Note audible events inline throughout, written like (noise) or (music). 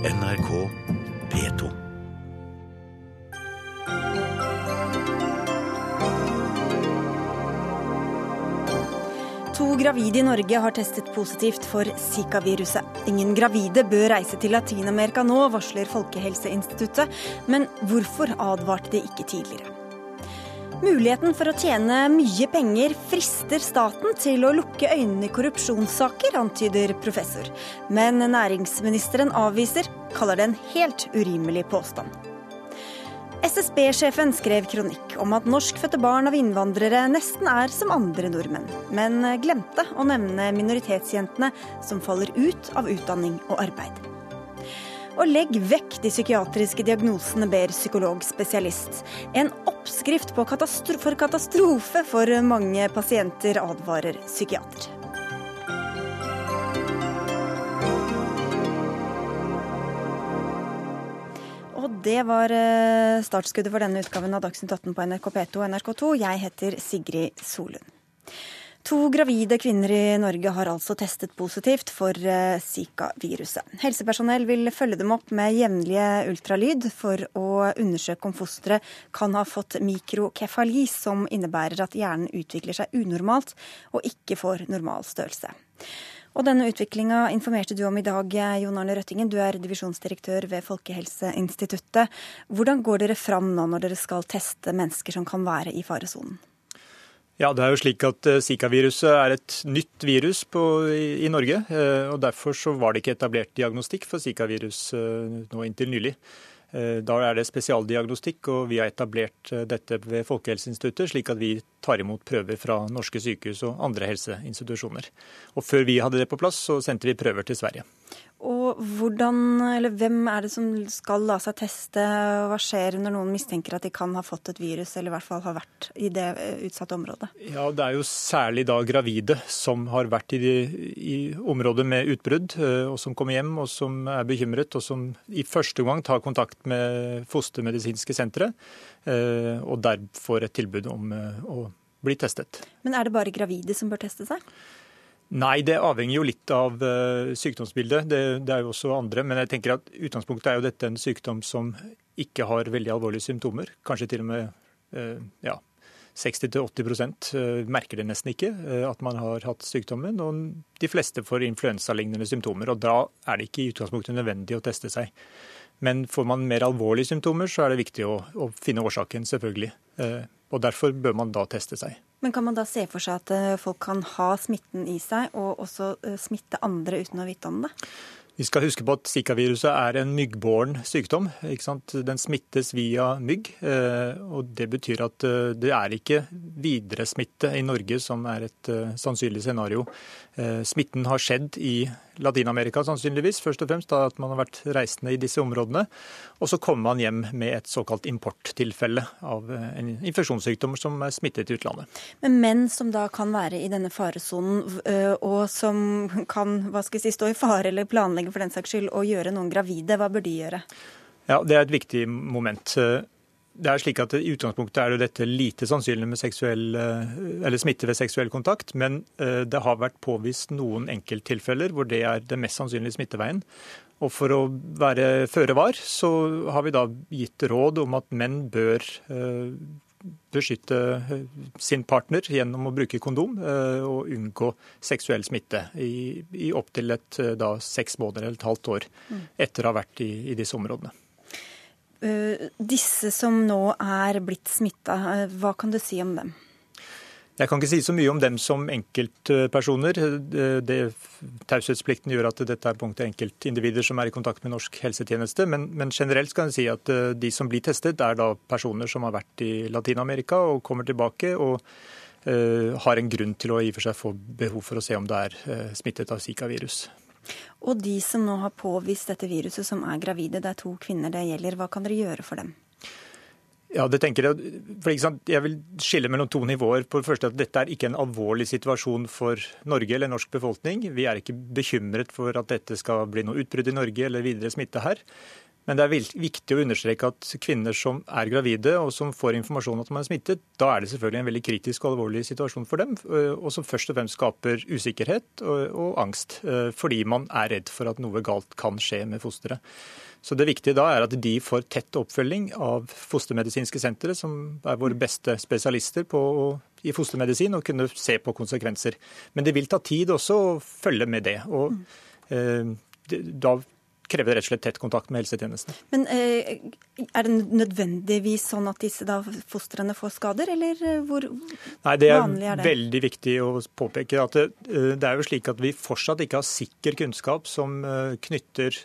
NRK P2. To gravide i Norge har testet positivt for Zika-viruset. Ingen gravide bør reise til Latin-Amerika nå, varsler Folkehelseinstituttet. Men hvorfor advarte de ikke tidligere? Muligheten for å tjene mye penger frister staten til å lukke øynene i korrupsjonssaker, antyder professor. Men næringsministeren avviser, kaller det en helt urimelig påstand. SSB-sjefen skrev kronikk om at norskfødte barn av innvandrere nesten er som andre nordmenn, men glemte å nevne minoritetsjentene som faller ut av utdanning og arbeid. Og legg vekk de psykiatriske diagnosene, ber psykologspesialist. En oppskrift katastro for katastrofe for mange pasienter, advarer psykiater. Og det var eh, startskuddet for denne utgaven av Dagsnytt 18 på NRK P2 og NRK2. Jeg heter Sigrid Solund. To gravide kvinner i Norge har altså testet positivt for eh, Zika-viruset. Helsepersonell vil følge dem opp med jevnlige ultralyd for å undersøke om fosteret kan ha fått mikrokefali, som innebærer at hjernen utvikler seg unormalt og ikke får normal størrelse. Og denne utviklinga informerte du om i dag, Jon Arne Røttingen. Du er divisjonsdirektør ved Folkehelseinstituttet. Hvordan går dere fram nå når dere skal teste mennesker som kan være i faresonen? Ja, det er jo slik at Zika-viruset er et nytt virus på, i, i, Norge. og Derfor så var det ikke etablert diagnostikk for Zika-virus nå inntil nylig. Da er det spesialdiagnostikk, og vi har etablert dette ved Folkehelseinstituttet, slik at vi tar imot prøver fra norske sykehus og andre helseinstitusjoner. Og Før vi hadde det på plass, så sendte vi prøver til Sverige. Og hvordan, eller Hvem er det som skal la seg teste? Hva skjer når noen mistenker at de kan ha fått et virus, eller i hvert fall har vært i det utsatte området? Ja, Det er jo særlig da gravide som har vært i, de, i området med utbrudd, og som kommer hjem og som er bekymret, og som i første gang tar kontakt med fostermedisinske sentre, og der får et tilbud om å bli testet. Men er det bare gravide som bør teste seg? Nei, det avhenger jo litt av uh, sykdomsbildet. Det, det, er jo også andre. Men jeg tenker at utgangspunktet er jo dette en sykdom som ikke har veldig alvorlige symptomer. Kanskje til og med uh, ja, 60-80 uh, merker det nesten ikke at man har hatt sykdommen. Og de fleste får influensalignende symptomer. Og da er det ikke i utgangspunktet nødvendig å teste seg. Men får man mer alvorlige symptomer, så er det viktig å, å finne årsaken, selvfølgelig. Og derfor bør man da teste seg. Men kan man da se for seg at eh, folk kan ha smitten i seg, og også eh, smitte andre uten å vite om det? Vi skal huske på at Zika-viruset er en myggbåren sykdom. Den smittes via mygg. Eh, og Det betyr at det er ikke videresmitte i Norge som er et sannsynlig scenario. Smitten har skjedd i Latin-Amerika sannsynligvis, først og fremst da at man har vært reisende i disse områdene. Og så kommer man hjem med et såkalt importtilfelle av en infeksjonssykdom som er smittet i utlandet. Men menn som da kan være i denne faresonen, og som kan hva skal jeg si, stå i fare eller planlegge for den saks skyld å gjøre noen gravide, hva bør de gjøre? Ja, Det er et viktig moment. Det er slik at I utgangspunktet er det dette lite sannsynlig med seksuell, eh, smitte ved seksuell kontakt, men eh, det har vært påvist noen enkelttilfeller hvor det er den mest sannsynlige smitteveien. Og For å være føre var, så har vi da gitt råd om at menn bør eh, beskytte sin partner gjennom å bruke kondom og unngå seksuell smitte i, i opptil seks måneder eller et halvt år mm. etter å ha vært i, i disse områdene. Eh, disse som nå er blitt smitta, eh, hva kan du si om dem? Jeg kan ikke si så mye om dem som enkeltpersoner. Taushetsplikten gjør at dette er punktet enkeltindivider som er i kontakt med norsk helsetjeneste. Men, men, generelt kan jeg si at eh, de som blir testet, er da personer som har vært i Latin-Amerika og kommer tilbake og har en grunn til å i for seg få behov for å se om det er smittet av Zika-virus. Og de som nå har påvist dette viruset, som er gravide, det er to kvinner det gjelder, hva kan dere gjøre for dem? Ja, det tenker Jeg for Jeg vil skille mellom to nivåer. På det første at Dette er ikke en alvorlig situasjon for Norge eller norsk befolkning. Vi er ikke bekymret for at dette skal bli noe utbrudd i Norge eller videre smitte her. Men det er viktig å understreke at kvinner som er gravide og som får informasjon om at man er smittet, da er det selvfølgelig en veldig kritisk og alvorlig situasjon for dem, og som først og fremst skaper usikkerhet og, og angst, fordi man er redd for at noe galt kan skje med fosteret. Så Det viktige da er at de får tett oppfølging av fostermedisinske sentre, som er våre beste spesialister på, i fostermedisin, og kunne se på konsekvenser. Men det vil ta tid også å følge med det. og eh, Da krever det rett og slett tett kontakt med helsetjenesten. Men eh, Er det nødvendigvis sånn at disse da, fostrene får skader, eller eh, hvor Nei, det er vanlig er det? veldig viktig å påpeke at det, eh, det, er jo slik at vi fortsatt ikke har sikker kunnskap som knytter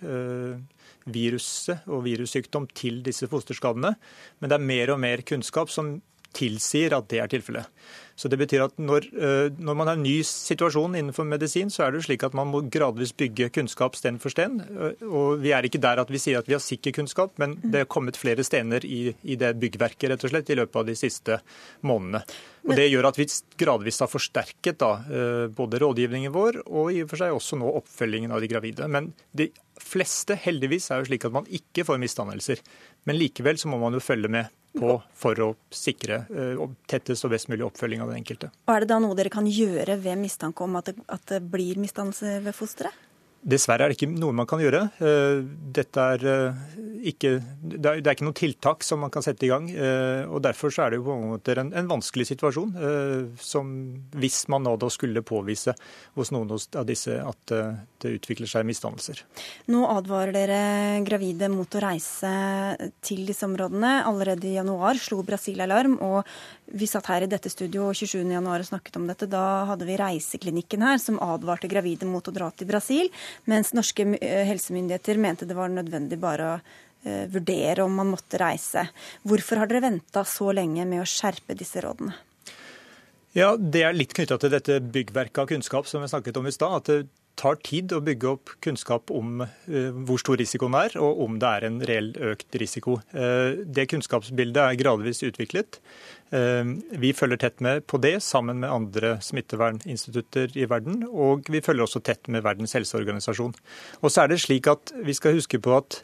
viruset og virussykdom til disse fosterskadene. Men det er mer og mer kunnskap som tilsier at det er tilfellet. Så det betyr at når, eh, når, man har en ny situasjon innenfor medisin, så er det jo slik at man må gradvis bygge kunnskap sten for sten. Eh, og vi er ikke der at vi sier at vi har sikker kunnskap, men det er kommet flere stener i, i det byggverket rett og slett i løpet av de siste månedene. Og Det gjør at vi gradvis har forsterket da, eh, både rådgivningen vår og i og for seg også nå oppfølgingen av de gravide. Men de fleste heldigvis er jo slik at man ikke får misdannelser. Men likevel så må man jo følge med på for å sikre uh, tettest og best mulig oppfølging av den enkelte. Og Er det da noe dere kan gjøre ved mistanke om at det, at det blir misdannelse ved fosteret? Dessverre er det ikke noe man kan gjøre. Eh, dette er eh, ikke, det er ikke noe tiltak som man kan sette i gang. Eh, og Derfor er det på en måte en, en vanskelig situasjon. Som hvis man nå da skulle påvise hos noen av disse at det utvikler seg misdannelser. Nå advarer dere gravide mot å reise til disse områdene. Allerede i januar slo Brasil alarm. og vi satt her i dette studio 27.1 og snakket om dette. Da hadde vi Reiseklinikken her, som advarte gravide mot å dra til Brasil. Mens norske eh, helsemyndigheter mente det var nødvendig bare å uh, vurdere om man måtte reise. Hvorfor har dere venta så lenge med å skjerpe disse rådene? Ja, Det er litt knytta til dette byggverket av kunnskap som vi snakket om i stad. At tar tid å bygge opp kunnskap om uh, hvor stor risikoen er, og om det er en reell økt risiko. Uh, det kunnskapsbildet er gradvis utviklet. Ehm, vi følger tett med på det sammen med andre smitteverninstitutter i verden, og vi følger også tett med Verdens helseorganisasjon. Og så er det slik at Vi skal huske på at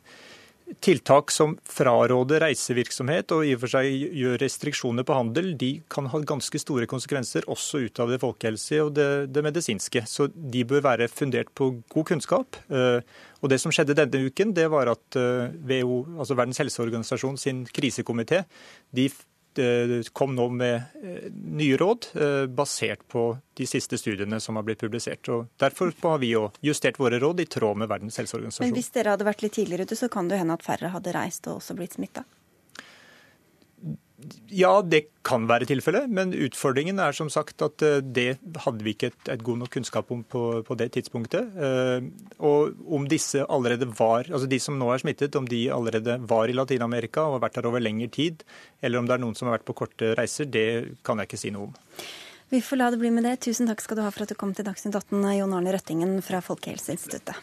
tiltak som fraråder reisevirksomhet og i og for seg gjør restriksjoner på handel, de kan ha ganske store konsekvenser også ut av det folkehelse og det, det, medisinske. Så de bør være fundert på god kunnskap. Eh, og Det som skjedde denne uken, det var at WHO, eh, altså Verdens helseorganisasjon sin krisekomité, de kom nå med eh, nye råd eh, basert på de siste studiene som har blitt publisert. og Derfor har vi jo justert våre råd i tråd med Verdens helseorganisasjon. Men hvis dere hadde vært litt tidligere ute, så kan det hende at færre hadde reist og også blitt smitta? Ja, det kan være tilfellet, men utfordringen er som sagt at eh, det hadde vi ikke et, et god nok kunnskap om på, på, det tidspunktet. Eh, og om disse allerede var, altså de som nå er smittet, om de allerede var i Latin-Amerika og har vært der over lengre tid, eller om det er noen som har vært på korte reiser, det kan jeg ikke si noe om. Vi får la det bli med det. Tusen takk skal du ha for at du kom til Dagsnytt 18, Jon Arne Røttingen fra Folkehelseinstituttet.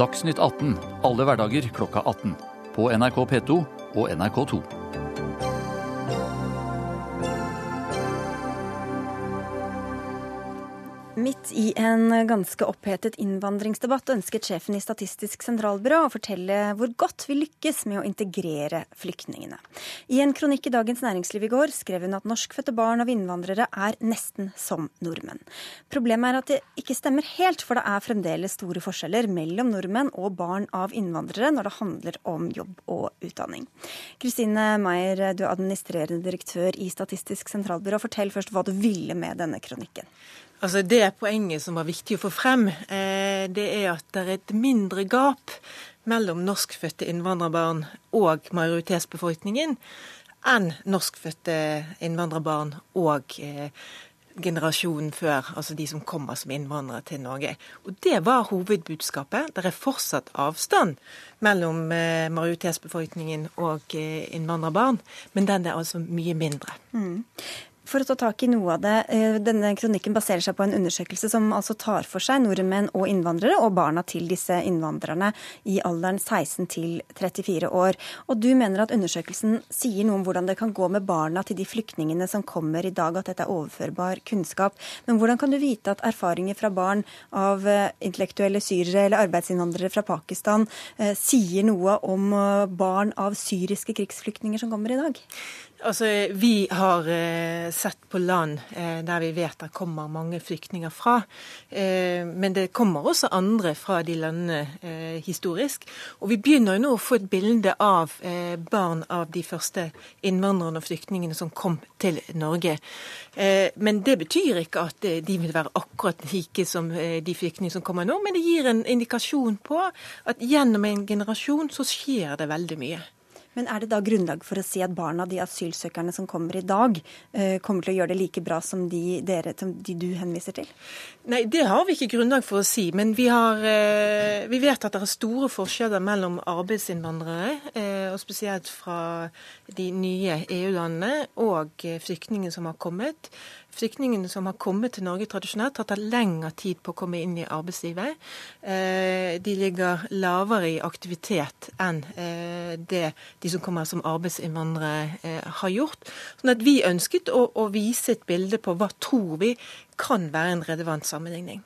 Dagsnytt 18 alle hverdager klokka 18. På NRK P2 og NRK2. Midt i en ganske opphetet innvandringsdebatt ønsket sjefen i Statistisk sentralbyrå å fortelle hvor godt vi lykkes med å integrere flyktningene. I en kronikk i Dagens Næringsliv i går skrev hun at norskfødte barn av innvandrere er nesten som nordmenn. Problemet er at det ikke stemmer helt, for det er fremdeles store forskjeller mellom nordmenn og barn av innvandrere når det handler om jobb og utdanning. Kristine Meyer, du er administrerende direktør i Statistisk sentralbyrå. Fortell først hva du ville med denne kronikken. Altså Det poenget som var viktig å få frem, eh, det er at det er et mindre gap mellom norskfødte innvandrerbarn og majoritetsbefolkningen enn norskfødte innvandrerbarn og eh, generasjonen før, altså de som kommer som innvandrere til Norge. Og Det var hovedbudskapet. Det er fortsatt avstand mellom eh, majoritetsbefolkningen og innvandrerbarn, men den er altså mye mindre. Mm. For å ta tak i noe av det, eh, Denne kronikken baserer seg på en undersøkelse som altså tar for seg nordmenn og innvandrere, og barna til disse innvandrerne i alderen 16 til 34 år. Og Du mener at undersøkelsen sier noe om hvordan det kan gå med barna til de flyktningene som kommer i dag, at dette er overførbar kunnskap. Men hvordan kan du vite at erfaringer fra barn av eh, intellektuelle syrere eller arbeidsinnvandrere fra Pakistan eh, sier noe om barn av syriske krigsflyktninger som kommer i dag? Altså, Vi har eh, sett på land eh, der vi vet det kommer mange flyktninger fra. Eh, men det kommer også andre fra de landene eh, historisk. Og vi begynner jo nå å få et bilde av eh, barn av de første innvandrerne og flyktningene som kom til Norge. Eh, men det betyr ikke at de vil være akkurat like som de flyktningene som kommer nå. Men det gir en indikasjon på at gjennom en generasjon så skjer det veldig mye. Men er det da grunnlag for å si at barna de asylsøkerne som kommer i dag, eh, kommer til å gjøre det like bra som de, dere, som de du henviser til? Nei, det har vi ikke grunnlag for å si. Men vi, har, eh, vi vet at det er store forskjeller mellom arbeidsinnvandrere, eh, og spesielt fra de nye EU-landene, og flyktningene som har kommet. Flyktningene som har kommet til Norge tradisjonelt, har tatt lengre tid på å komme inn i arbeidslivet. Eh, de ligger lavere i aktivitet enn eh, det de som kommer som arbeidsinnvandrere eh, har gjort. Sånn at vi ønsket å, å vise et bilde på hva tror vi kan være en relevant sammenligning.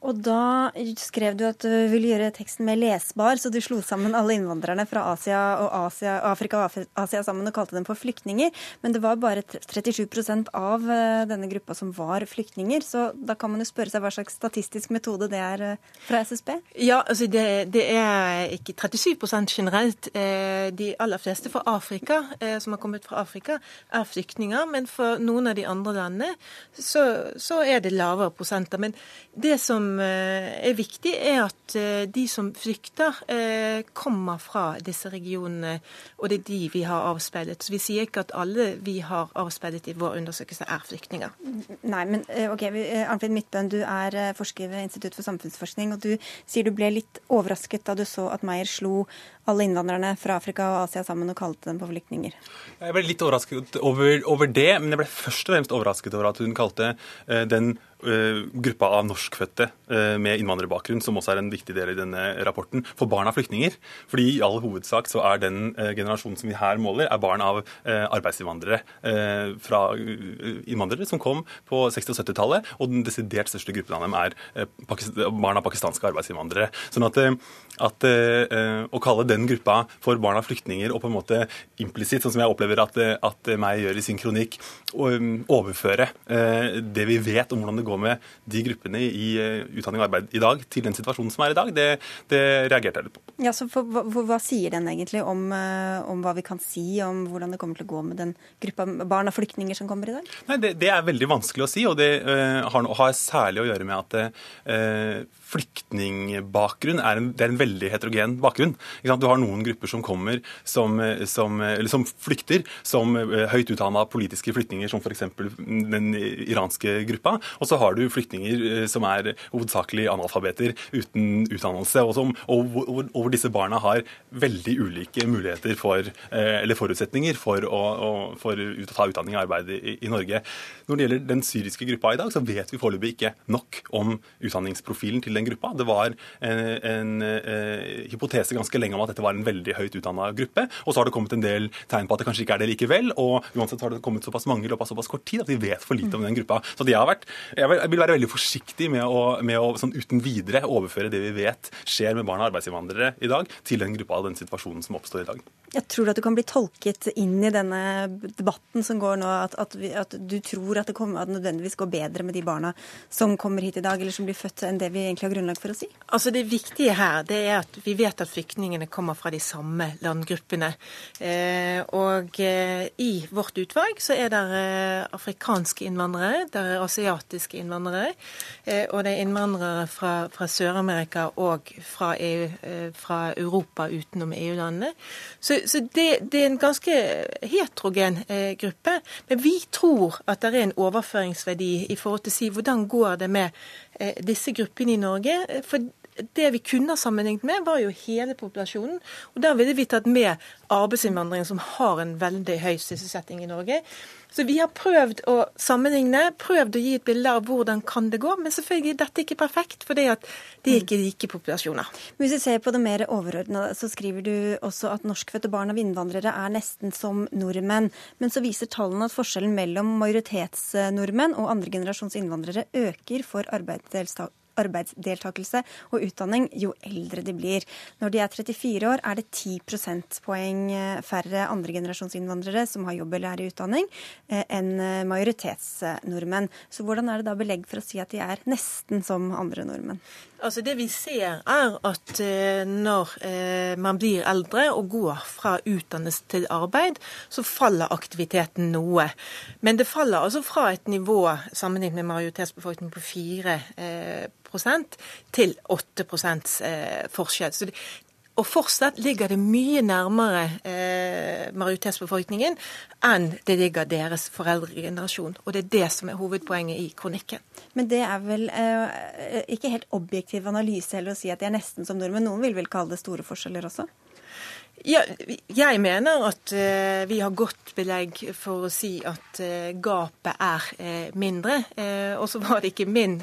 Og da skrev du at du ville gjøre teksten mer lesbar, så du slo sammen alle innvandrerne fra Asia og Asia, Afrika og Asia sammen og kalte dem for flyktninger. Men det var bare 37% av eh, denne gruppa som var flyktninger. Så da kan man jo spørre seg hva slags statistisk metode det er eh, fra SSB? Ja, altså det, det er ikke 37 generelt. Eh, de aller fleste fra Afrika, som har kommet fra Afrika, er flyktninger. Men for noen av de andre landene så, så er det lavere prosenter. Men det som Eh, er viktig, er at eh, de som flykter, eh, kommer fra disse regionene, og det er de vi har avspeilet. Så Vi sier ikke at alle vi har avspeilet i vår undersøkelse, er flyktninger. Nei, men ok, Arnfrid Midtbøen, du er forsker ved Institutt for samfunnsforskning, og du sier du ble litt overrasket da du så at Meyer slo alle innvandrerne fra Afrika og Asia sammen og kalte dem for flyktninger? Jeg ble litt overrasket over, over, det, men jeg ble først og fremst overrasket over at hun kalte den gruppa av norskfødte uh, med innvandrerbakgrunn, som også er en viktig del i denne rapporten, for barn av flyktninger. Fordi i all hovedsak så er den generasjonen som vi her måler, er barn av arbeidsinnvandrere fra innvandrere som kom på 60- og 70-tallet, og den desidert største gruppen av dem er barn av pakistanske arbeidsinnvandrere. Sånn at, at å kalle den gruppa for barn av flyktninger og på en måte implisitt, sånn som jeg opplever at, at meg gjør i sin kronikk, å overføre eh, det vi vet om hvordan det går med de gruppene i eh, utdanning og arbeid i dag, til den situasjonen som er i dag, det, det reagerte jeg litt på. Ja, så for, hva, hva, sier den egentlig om, eh, om, hva vi kan si om hvordan det kommer til å gå med den gruppa barn av flyktninger som kommer i dag? Nei, Det, det er veldig vanskelig å si, og det uh, har, har, særlig å gjøre med at uh, flyktningbakgrunn er en, det er en veldig heterogen bakgrunn. Du har noen grupper som kommer som, som, som flykter som eh, høyt utdanna politiske flyktninger, som f.eks. den iranske gruppa. Og så har du flyktninger eh, som er hovedsakelig analfabeter uten utdannelse, og, som, og, hvor, og hvor disse barna har veldig ulike muligheter for, eh, eller forutsetninger for å, for å ta utdanning og arbeid i, i Norge. Når det gjelder den syriske gruppa i dag, så vet vi foreløpig ikke nok om utdanningsprofilen til den gruppa. Det var en, en, en hypotese ganske lenge om at dette var en veldig høyt utdanna gruppe. Og så har det kommet en del tegn på at det kanskje ikke er det likevel. Og uansett har det kommet såpass mange i løpet av såpass kort tid at vi vet for lite om den gruppa. Så jeg, vært, jeg vil være veldig forsiktig med å, med å sånn uten videre overføre det vi vet skjer med barn av arbeidsinnvandrere i dag, til den gruppa og den situasjonen som oppstår i dag. Jeg tror at du kan bli tolket inn i denne debatten som går nå, at, at, vi, at du tror at det kommer, at nødvendigvis går bedre med de barna som kommer hit i dag, eller som blir født, enn det vi egentlig har grunnlag for å si? Altså Det viktige her det er at vi vet at flyktningene kommer fra de samme landgruppene. Eh, og eh, i vårt utvalg så er det eh, afrikanske innvandrere, det er asiatiske innvandrere, eh, og det er innvandrere fra, fra Sør-Amerika og fra, EU, eh, fra Europa utenom EU-landene. Så så, det, det, er en ganske heterogen eh, gruppe. Men vi tror at det er en overføringsverdi i forhold til å si hvordan går det med eh, disse gruppene i Norge. For det vi kunne ha sammenlignet med, var jo hele populasjonen. Og der ville vi tatt med arbeidsinnvandringen, som har en veldig høy sysselsetting i Norge. Så vi har prøvd å sammenligne, prøvd å gi et bilde av hvordan kan det gå. Men selvfølgelig, dette er ikke perfekt, for det er ikke like populasjoner. Hvis vi ser på det mer overordna, så skriver du også at norskfødte barn av innvandrere er nesten som nordmenn. Men så viser tallene at forskjellen mellom majoritetsnordmenn og andregenerasjons innvandrere øker for arbeidsdeltakere arbeidsdeltakelse og utdanning jo eldre de blir. Når de er 34 år, er det 10 prosentpoeng eh, færre andregenerasjonsinnvandrere som har jobb eller er i utdanning, eh, enn eh, majoritetsnordmenn. Så hvordan er det da belegg for å si at de er nesten som andre nordmenn? Altså Det vi ser, er at når man blir eldre og går fra utdannelse til arbeid, så faller aktiviteten noe. Men det faller altså fra et nivå sammenlignet med majoritetsbefolkningen på 4 til 8 eh, forskjell. Så det, og fortsatt ligger det mye nærmere eh, majoritetsbefolkningen enn det ligger deres foreldregenerasjon. Og det er det som er hovedpoenget i kronikken. Men det er vel eh, ikke helt objektiv analyse heller å si at de er nesten som nordmenn. Noen vil vel kalle det store forskjeller også? Ja, jeg mener at uh, vi har godt belegg for å si at uh, gapet er uh, mindre. og så var det ikke min,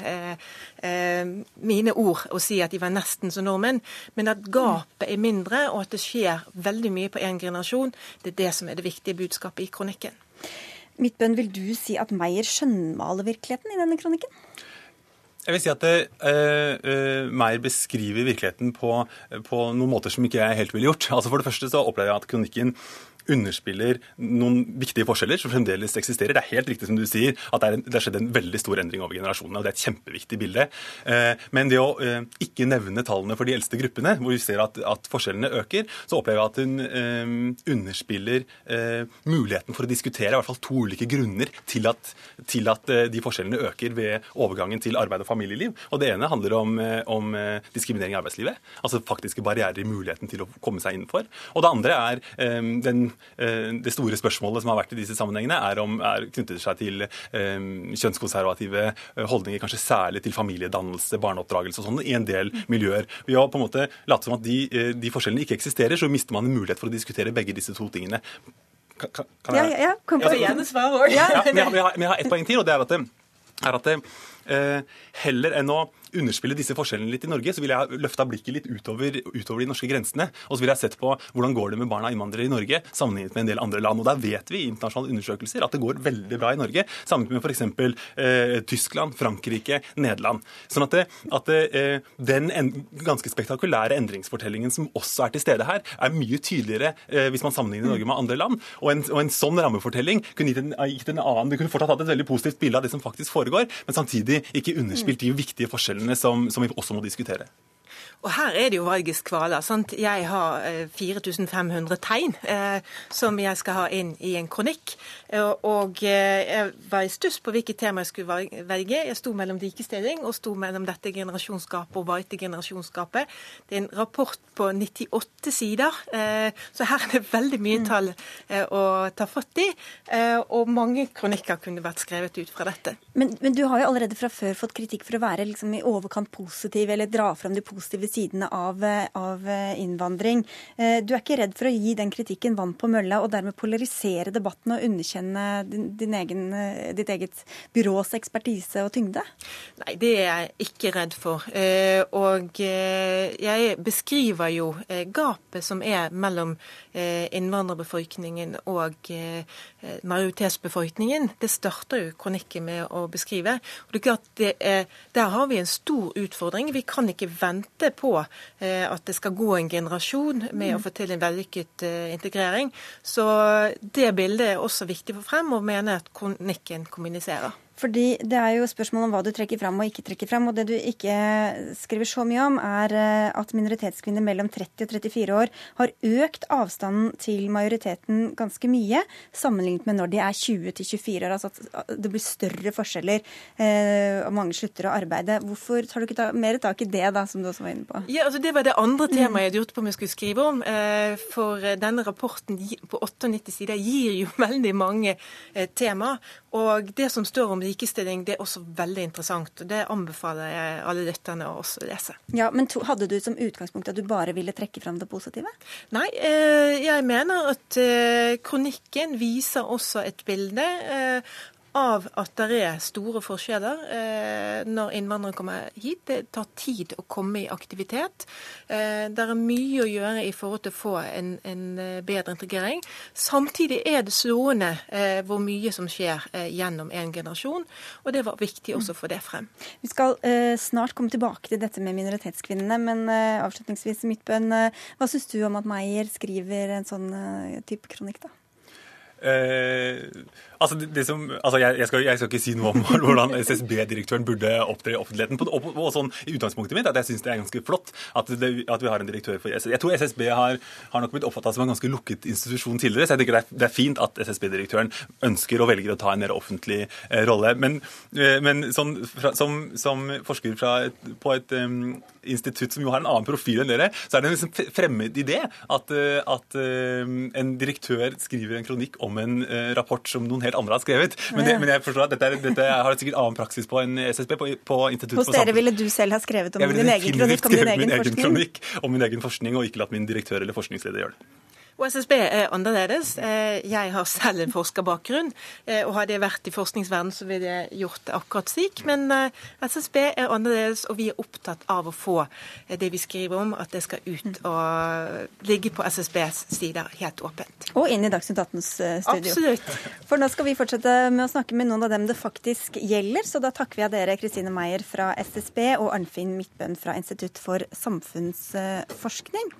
mine ord å si at de var nesten som nordmenn, men at gapet er mindre, og at det skjer veldig mye på én generasjon. Det er det som er det viktige budskapet i kronikken. Midtbønn, vil du si at Meyer skjønnmaler virkeligheten i denne kronikken? Jeg vil si at det, uh, uh, Meyer beskriver virkeligheten på, på, noen måter som ikke jeg helt ville gjort. (laughs) Altså For det første så opplever jeg at kronikken underspiller noen viktige forskjeller som fremdeles eksisterer. Det er helt riktig som du sier at det, har skjedd en veldig stor endring over generasjonene. og Det er et kjempeviktig bilde. Eh, men det å eh, ikke nevne tallene for de eldste gruppene, hvor vi ser at, forskjellene øker, så opplever jeg at hun eh, underspiller muligheten for å diskutere i hvert fall to ulike grunner til at, til at de forskjellene øker ved overgangen til arbeid og familieliv. Og Det ene handler om, om diskriminering i arbeidslivet. Altså faktiske barrierer i muligheten til å komme seg innenfor. Og det andre er den det store spørsmålet som har vært i disse sammenhengene, er, om, er knyttet seg til eh, kjønnskonservative eh, holdninger, kanskje særlig til familiedannelse, barneoppdragelse og sånn, i en del miljøer. Ved å på en måte late som at de, de, forskjellene ikke eksisterer, så mister man en mulighet for å diskutere begge disse to tingene. Kan, kan, jeg, ja, ja, kom på. Svar jeg, Ja, men jeg, har, jeg har ett poeng til, og det er at, det, er at det, eh, heller enn å underspille disse forskjellene litt i Norge, så ville jeg løfta blikket litt utover, utover, de norske grensene. Og så ville jeg sett på hvordan går det med barna innvandrere i Norge sammenlignet med en del andre land. Og der vet vi i internasjonale undersøkelser at det går veldig bra i Norge sammenlignet med f.eks. Eh, Tyskland, Frankrike, Nederland. Sånn at, det, at det, eh, den en, ganske spektakulære endringsfortellingen som også er til stede her, er mye tydeligere eh, hvis man sammenligner Norge med andre land. Og en, og en sånn rammefortelling kunne gitt en, gitt en annen Du kunne fortsatt hatt et veldig positivt bilde av det som faktisk foregår, men samtidig ikke underspilt de viktige forskjellene som, som vi også må diskutere. Og her er det jo valgets kvaler. sant? Jeg har 4500 eh, tegn eh, som jeg skal ha inn i en kronikk. Eh, og eh, jeg var i stuss på hvilket tema jeg skulle velge. Jeg sto mellom likestilling og sto mellom dette generasjonsgapet og hvite generasjonsgapet. Det er en rapport på 98 sider, eh, så her er det veldig mye tall eh, å ta fatt i. og mange kronikker kunne vært skrevet ut fra dette. Men, men, du har jo allerede fra før fått kritikk for å være liksom i overkant positiv, eller dra fram de positive sidene av, av, innvandring. Eh, du er ikke redd for å gi den kritikken vann på mølla, og dermed polarisere debatten og underkjenne din, din egen, eh, ditt eget byrås ekspertise og tyngde? Nei, det er jeg ikke redd for. Eh, og jeg beskriver jo gapet som er mellom innvandrerbefolkningen og majoritetsbefolkningen. Det starter jo kronikken med å beskrive. Og det er klart, det er, Der har vi en stor utfordring. Vi kan ikke vente på eh, at det skal gå en generasjon med å få til en vellykket eh, integrering. Så det bildet er også viktig for frem, og mener at kronikken kommuniserer. Fordi Det er jo spørsmål om hva du trekker fram og ikke trekker fram. og Det du ikke skriver så mye om, er eh, at minoritetskvinner mellom 30 og 34 år har økt avstanden til majoriteten ganske mye, sammenlignet med når de er 20 til 24 år. Altså at det blir større forskjeller, eh, og mange slutter å arbeide. Hvorfor tar du ikke ta, mer tak i det, da, som du også var inne på? Ja, altså Det var det andre temaet jeg hadde gjort på om jeg skulle skrive om. Eh, for denne rapporten på 98 sider gir jo (laughs) veldig mange tema. Og det som står om likestilling, det er også veldig interessant. Det anbefaler jeg alle lytterne å også lese. Ja, Men to, hadde du som utgangspunkt at du bare ville trekke fram det positive? Nei, eh, jeg mener at eh, kronikken viser også et bilde eh, av at det er store forskjeller eh, når innvandrere kommer hit. Det tar tid å komme i aktivitet. Eh, det er mye å gjøre i forhold til å få en, en eh, bedre integrering. Samtidig er det slående eh, hvor mye som skjer eh, gjennom en generasjon, og det var viktig også å få det frem. Vi skal eh, snart komme tilbake til dette med minoritetskvinnene, men avslutningsvis, Midtbønn, hva syns du om at Meyer skriver en sånn type kronikk, da? Eh, altså, det, som, altså jeg, jeg, skal, jeg, skal, ikke si noe om (laughs) hvordan SSB-direktøren burde opptre i offentligheten. På, og, og, sånn, utgangspunktet mitt at jeg syns det er ganske flott at, det, at, vi har en direktør for SSB. Jeg tror SSB har, har nok blitt oppfatta som en ganske lukket institusjon tidligere, så jeg tenker det er, det er fint at SSB-direktøren ønsker og velger å ta en mer offentlig eh, rolle. Men, eh, men sånn, fra, som, som, forsker et, på et um, institutt som jo har en annen profil enn dere, så er det en liksom fremmed idé at, eh, at um, en direktør skriver en kronikk om en uh, rapport som noen andre har skrevet. Men, det, men jeg forstår at dette, er, dette har sikkert annen praksis på en SSB, på, på Institutt Hos dere ville du selv ha skrevet om din egen kronikk om din egen forskning? Egen kronikk om min egen forskning, og ikke latt min direktør eller forskningsleder gjøre det. Og SSB er annerledes. Eh, jeg har selv en forskerbakgrunn, eh, og hadde jeg vært i forskningsverdenen, så ville jeg gjort det akkurat slik. Men eh, SSB er annerledes, og vi er opptatt av å få det vi skriver om, at det skal ut og ligge på SSBs sider helt åpent. Og inn i Dagsnytt 18s studio. Absolutt. For nå skal vi fortsette med å snakke med noen av dem det faktisk gjelder, så da takker vi av dere Kristine Meyer fra SSB og Arnfinn Midtbøen fra Institutt for samfunnsforskning.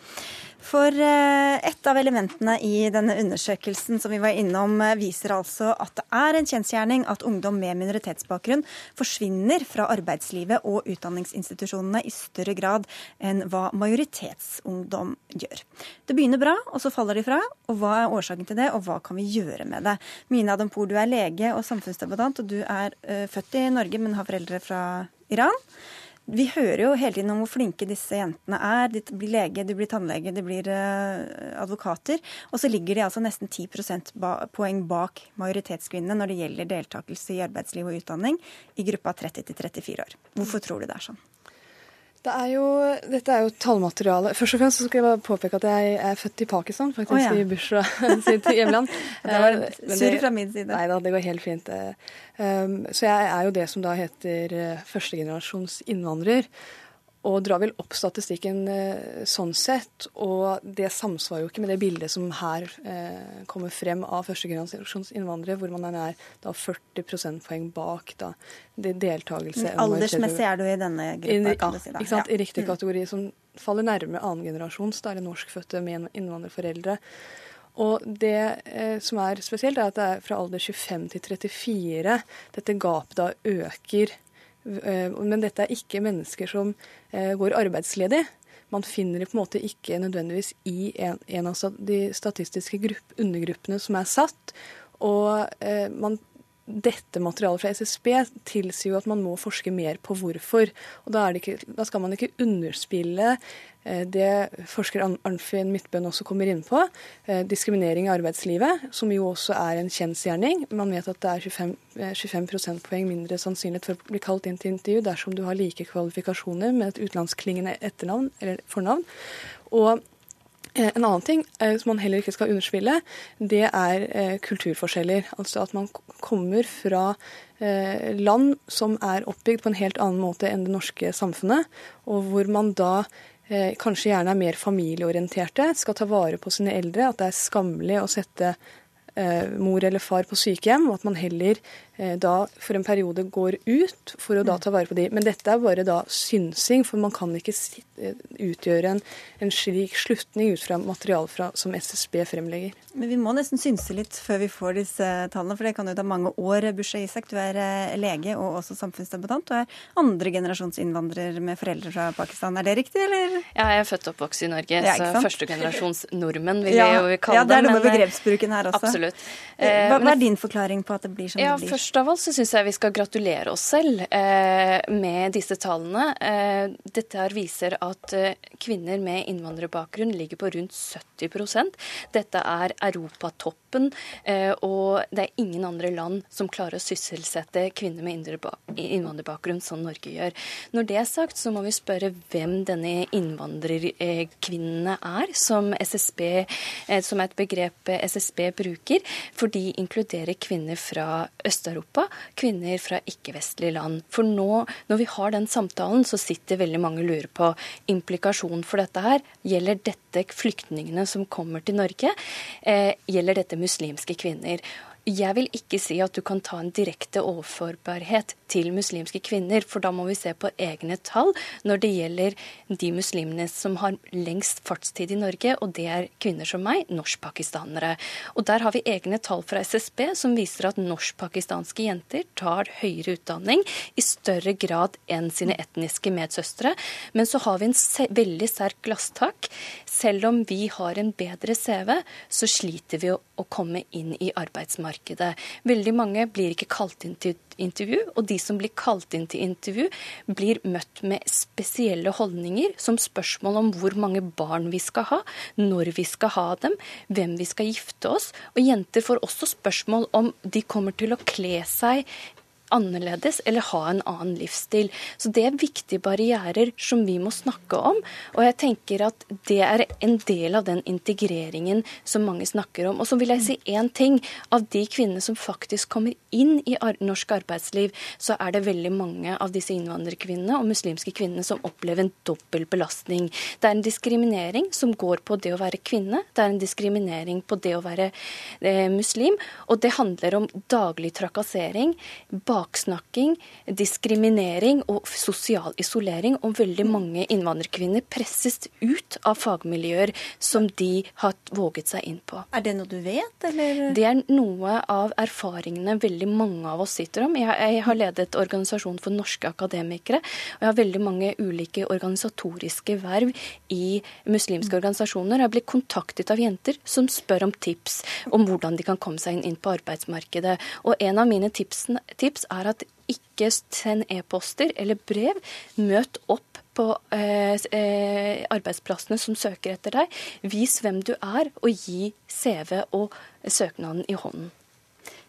For et av elementene i denne undersøkelsen som vi var innom, eh, viser altså at det er en kjensgjerning at ungdom med minoritetsbakgrunn forsvinner fra arbeidslivet og utdanningsinstitusjonene i større grad enn hva majoritetsungdom gjør. Det begynner bra, og så faller de fra. Og hva er årsaken til det, og hva kan vi gjøre med det? Mina Dampour, du er lege og samfunnsdebattant, og du er uh, født i Norge, men har foreldre fra Iran. Vi hører jo hele tiden om hvor flinke disse jentene er. De blir lege, de blir tannlege, de blir uh, advokater. Og så ligger de altså nesten 10% poeng bak majoritetskvinnene når det gjelder deltakelse i arbeidsliv og utdanning i gruppa 30 34 år. Hvorfor tror du det er sånn? Det er jo, dette er jo tallmateriale. Først og fremst så skal jeg påpeke at jeg er født i Pakistan, faktisk oh, ja. i Bushra (laughs) sitt hjemland. (laughs) det var eh, surr fra min side. Nei da, det går helt fint. Um, så jeg er jo det som da heter eh, førstegenerasjons innvandrer og drar vel opp statistikken eh, sånn sett. Og det samsvarer jo ikke med det bildet som her eh, kommer frem av førstegenerasjonsinnvandrere, hvor man er da 40 prosentpoeng bak da, det deltakelse. Aldersmessig er du i denne gruppa, kan du si. Da. Ikke sant, I riktig mm. kategori, som faller nærme annengenerasjons, da er det norskfødte med innvandrerforeldre. Og det eh, som er spesielt, er at det er fra alder 25 til 34 dette gapet da øker men dette er ikke mennesker som eh, går arbeidsledig. Man finner det på en måte ikke nødvendigvis i en, en av de statistiske grupp, undergruppene som er satt. Og eh, man dette materialet fra SSB tilsier jo at man må forske mer på hvorfor. Og da, ikke, da skal man ikke underspille eh, det forsker Arnfinn Midtbøen også kommer inn på, eh, diskriminering i arbeidslivet, som jo også er en kjensgjerning. Man vet at det er 25, 25 eh, prosentpoeng mindre sannsynlighet for å bli kalt inn til intervju dersom du har like kvalifikasjoner med et utenlandsklingende etternavn eller fornavn. Og en annen ting eh, som man heller ikke skal underspille, det er eh, kulturforskjeller. Altså at man kommer fra land som er oppbygd på en helt annen måte enn det norske samfunnet, og hvor man da kanskje gjerne er mer familieorienterte, skal ta vare på sine eldre. At det er skammelig å sette mor eller far på sykehjem, og at man heller Eh, da for en periode går ut for å da ta vare på de. Men dette er bare da synsing, for man kan ikke eh, utgjøre en, en slik slutning ut fra materiale fra, som SSB fremlegger. Men vi må nesten synse litt før vi får disse tallene, for det kan jo ta mange år. Bushe Isak, du er eh, lege og også samfunnsdebattant. og er andregenerasjons innvandrer med foreldre fra Pakistan. Er det riktig, eller? Ja, jeg er født og oppvokst i Norge, ja, så førstegenerasjons nordmenn vil ja, jeg jo kalle det. Ja, det er noe med begrepsbruken her også. Absolutt. Hva, hva, er din forklaring på at det blir som ja, det blir? Først av alt så syns jeg vi skal gratulere oss selv eh, med disse tallene. Eh, dette her viser at eh, kvinner med innvandrerbakgrunn ligger på rundt 70% Dette er europatoppen, eh, og det er ingen andre land som klarer å sysselsette kvinner med innvandrerbakgrunn som Norge gjør. Når det er sagt, så må vi spørre hvem denne innvandrerkvinnene er, som, SSB, eh, som er et begrep SSB bruker. For de inkluderer kvinner fra Øst-Europa, kvinner fra ikke-vestlige land. For nå, når vi har den samtalen, så sitter veldig mange og lurer på implikasjonen for dette her. Gjelder dette flyktningene som kommer til Norge? Eh, gjelder dette muslimske kvinner? Jeg vil ikke si at du kan ta en direkte overførbarhet til muslimske kvinner, for da må vi se på egne tall når det gjelder de muslimene som har lengst fartstid i Norge, og det er kvinner som meg, norsk-pakistanere. Og der har vi egne tall fra SSB som viser at norsk-pakistanske jenter tar høyere utdanning i større grad enn sine etniske medsøstre. Men så har vi en veldig sterk glasstak. Selv om vi har en bedre CV, så sliter vi å komme inn i arbeidsmarkedet markedet. Veldig mange blir ikke kalt inn til intervju, og de som blir kalt inn til intervju, blir møtt med spesielle holdninger, som spørsmål om hvor mange barn vi skal ha, når vi skal ha dem, hvem vi skal gifte oss. Og jenter får også spørsmål om de kommer til å kle seg annerledes eller ha en annen livsstil. Så det er viktige barrierer som vi må snakke om. Og jeg tenker at det er en del av den integreringen som mange snakker om. Og så vil jeg si én ting. Av de kvinnene som faktisk kommer inn i norsk arbeidsliv, så er det veldig mange av disse innvandrerkvinnene og muslimske kvinnene som opplever en dobbel belastning. Det er en diskriminering som går på det å være kvinne, det er en diskriminering på det å være eh, muslim, og det handler om daglig trakassering. Bare baksnakking, diskriminering og sosial isolering. Og veldig mange innvandrerkvinner presses ut av fagmiljøer som de har våget seg inn på. Er det noe du vet, eller? Det er noe av erfaringene veldig mange av oss sitter om. Jeg, jeg har ledet organisasjon for norske akademikere, og jeg har veldig mange ulike organisatoriske verv i muslimske organisasjoner. Jeg blitt kontaktet av jenter som spør om tips om hvordan de kan komme seg inn på arbeidsmarkedet. Og en av mine tips, tips er at ikke send e-poster eller brev. Møt opp på eh, eh, arbeidsplassene som søker etter deg. Vis hvem du er, og gi CV og søknaden i hånden.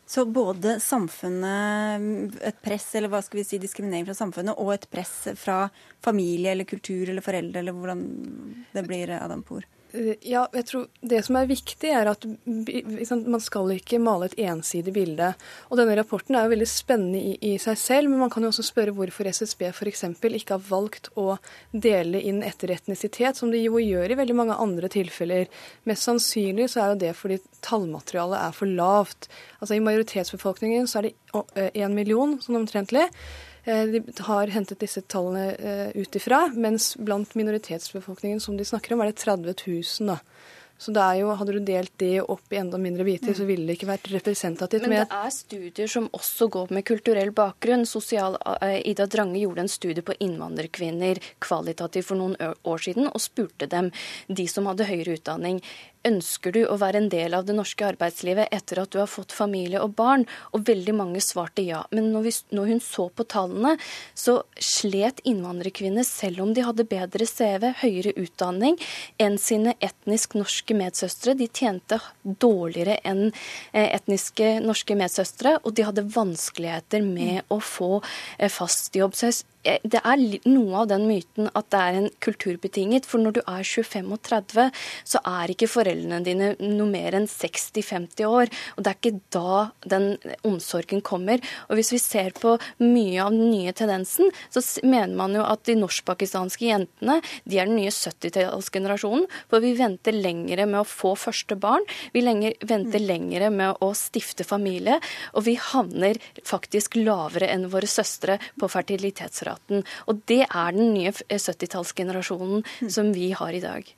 Så både samfunnet, et press eller hva skal vi si, diskriminering fra samfunnet, og et press fra familie eller kultur eller foreldre, eller hvordan det blir, Adam Poor? Eh, ja, jeg tror Det som er viktig, er at man skal ikke male et ensidig bilde. Og Denne rapporten er jo veldig spennende i, i seg selv, men man kan jo også spørre hvorfor SSB f.eks. ikke har valgt å dele inn etter etnisitet, som de jo gjør i veldig mange andre tilfeller. Mest sannsynlig så er jo det fordi tallmaterialet er for lavt. Altså I majoritetsbefolkningen så er det én million, sånn omtrentlig. Eh, de har hentet disse tallene eh, ut ifra, mens blant minoritetsbefolkningen som de snakker om, er det 30 000. da. Så det er jo, Hadde du delt det opp i enda mindre biter, så ville det ikke vært representativt. Men det er studier som også går med kulturell bakgrunn. Sosial, uh, Ida Drange gjorde en studie på innvandrerkvinner kvalitativt for noen år siden, og spurte dem, de som hadde høyere utdanning, Ønsker du å være en del av det norske arbeidslivet etter at du har fått familie og barn? Og veldig mange svarte ja. Men når, vi, når hun så på tallene, så slet innvandrerkvinner, selv om de hadde bedre CV, høyere utdanning enn sine etnisk norske medsøstre. De tjente dårligere enn eh, etniske norske medsøstre, og de hadde vanskeligheter med å få eh, fast jobb. Så Eh, det er noe av den myten at det er en kulturbetinget. For når du er 25 og 30, så er ikke foreldrene dine noe mer enn 60-50 år. Og det er ikke da den omsorgen kommer. Og hvis vi ser på mye av den nye tendensen, så mener man jo at de norsk-pakistanske jentene de er den nye 70-tallsgenerasjonen. For vi venter lengre med å få første barn. Vi lenger, venter lengre med å stifte familie. Og vi havner faktisk lavere enn våre søstre på fertilitetsraten. Og det er den nye 70-tallsgenerasjonen som vi har i dag.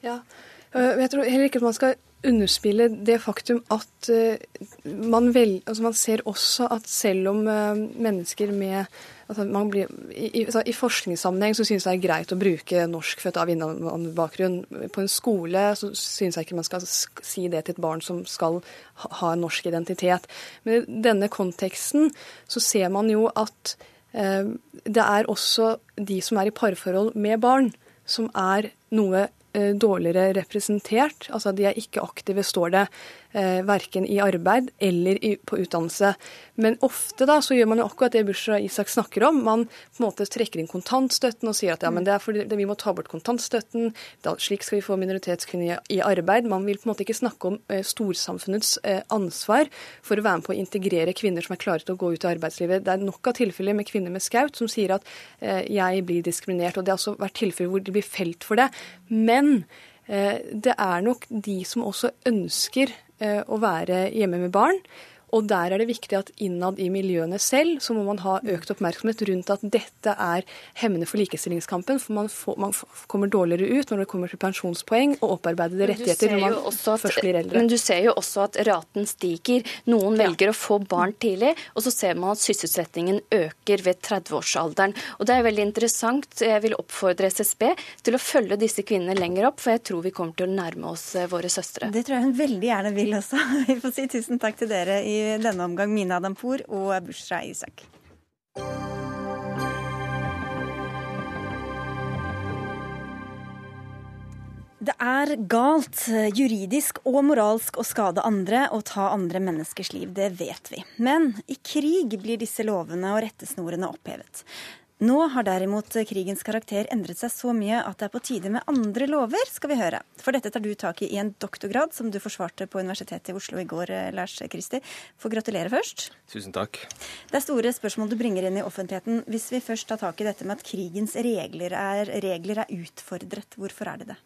Ja, Eh, jeg tror heller ikke at man skal underspille det faktum at uh, man, vel, altså man, ser også at selv om uh, mennesker med altså blir, i, altså I forskningssammenheng så synes det er greit å bruke norskfødt av innvandrerbakgrunn. På en skole så synes jeg ikke man skal si det til et barn som skal ha, en norsk identitet. Men i denne konteksten så ser man jo at eh, det er også de som er i parforhold med barn, som er noe Eh, dårligere representert. Altså de er ikke aktive, står det, eh, verken i arbeid eller i, på utdannelse. Men ofte da så gjør man jo akkurat det Bushra Isak snakker om. Man på en måte trekker inn kontantstøtten og sier at ja, men det er fordi vi må ta bort kontantstøtten, da, slik skal vi få minoritetskvinner i, arbeid. Man vil på en måte ikke snakke om eh, storsamfunnets eh, ansvar for å være med på å integrere kvinner som er klare til å gå ut i arbeidslivet. Det er nok av tilfeller med kvinner med skaut som sier at eh, jeg blir diskriminert. og Det har også vært tilfeller hvor de blir felt for det. Men eh, det er nok de som også ønsker Eh, å være hjemme med barn. Og der er det viktig at innad i miljøene selv så må man ha økt oppmerksomhet rundt at dette er hemmende for likestillingskampen. For man, får, man kommer dårligere ut når det kommer til pensjonspoeng og opparbeidede rettigheter når man at, først blir eldre. Men du ser jo også at raten stiger. Noen velger ja. å få barn tidlig, og så ser man at sysselsettingen øker ved 30-årsalderen. Og det er veldig interessant. Jeg vil oppfordre SSB til å følge disse kvinnene lenger opp, for jeg tror vi kommer til å nærme oss eh, våre søstre. Det tror jeg hun veldig gjerne vil også. (laughs) Vi får si tusen takk til dere denne omgang Mina Dampour og Bushra Isak. Det er galt, juridisk og moralsk, å skade andre og ta andre menneskers liv. Det vet vi. Men i krig blir disse lovene og rettesnorene opphevet. Nå har derimot krigens karakter endret seg så mye at det er på tide med andre lover, skal vi høre. For dette tar du tak i i en doktorgrad som du forsvarte på Universitetet i Oslo i går, eh, Lars Kristi. Få gratulere først. Tusen takk. Det er store spørsmål du bringer inn i offentligheten. Hvis vi først tar tak i dette med at krigens regler er, regler er utfordret, hvorfor er det det?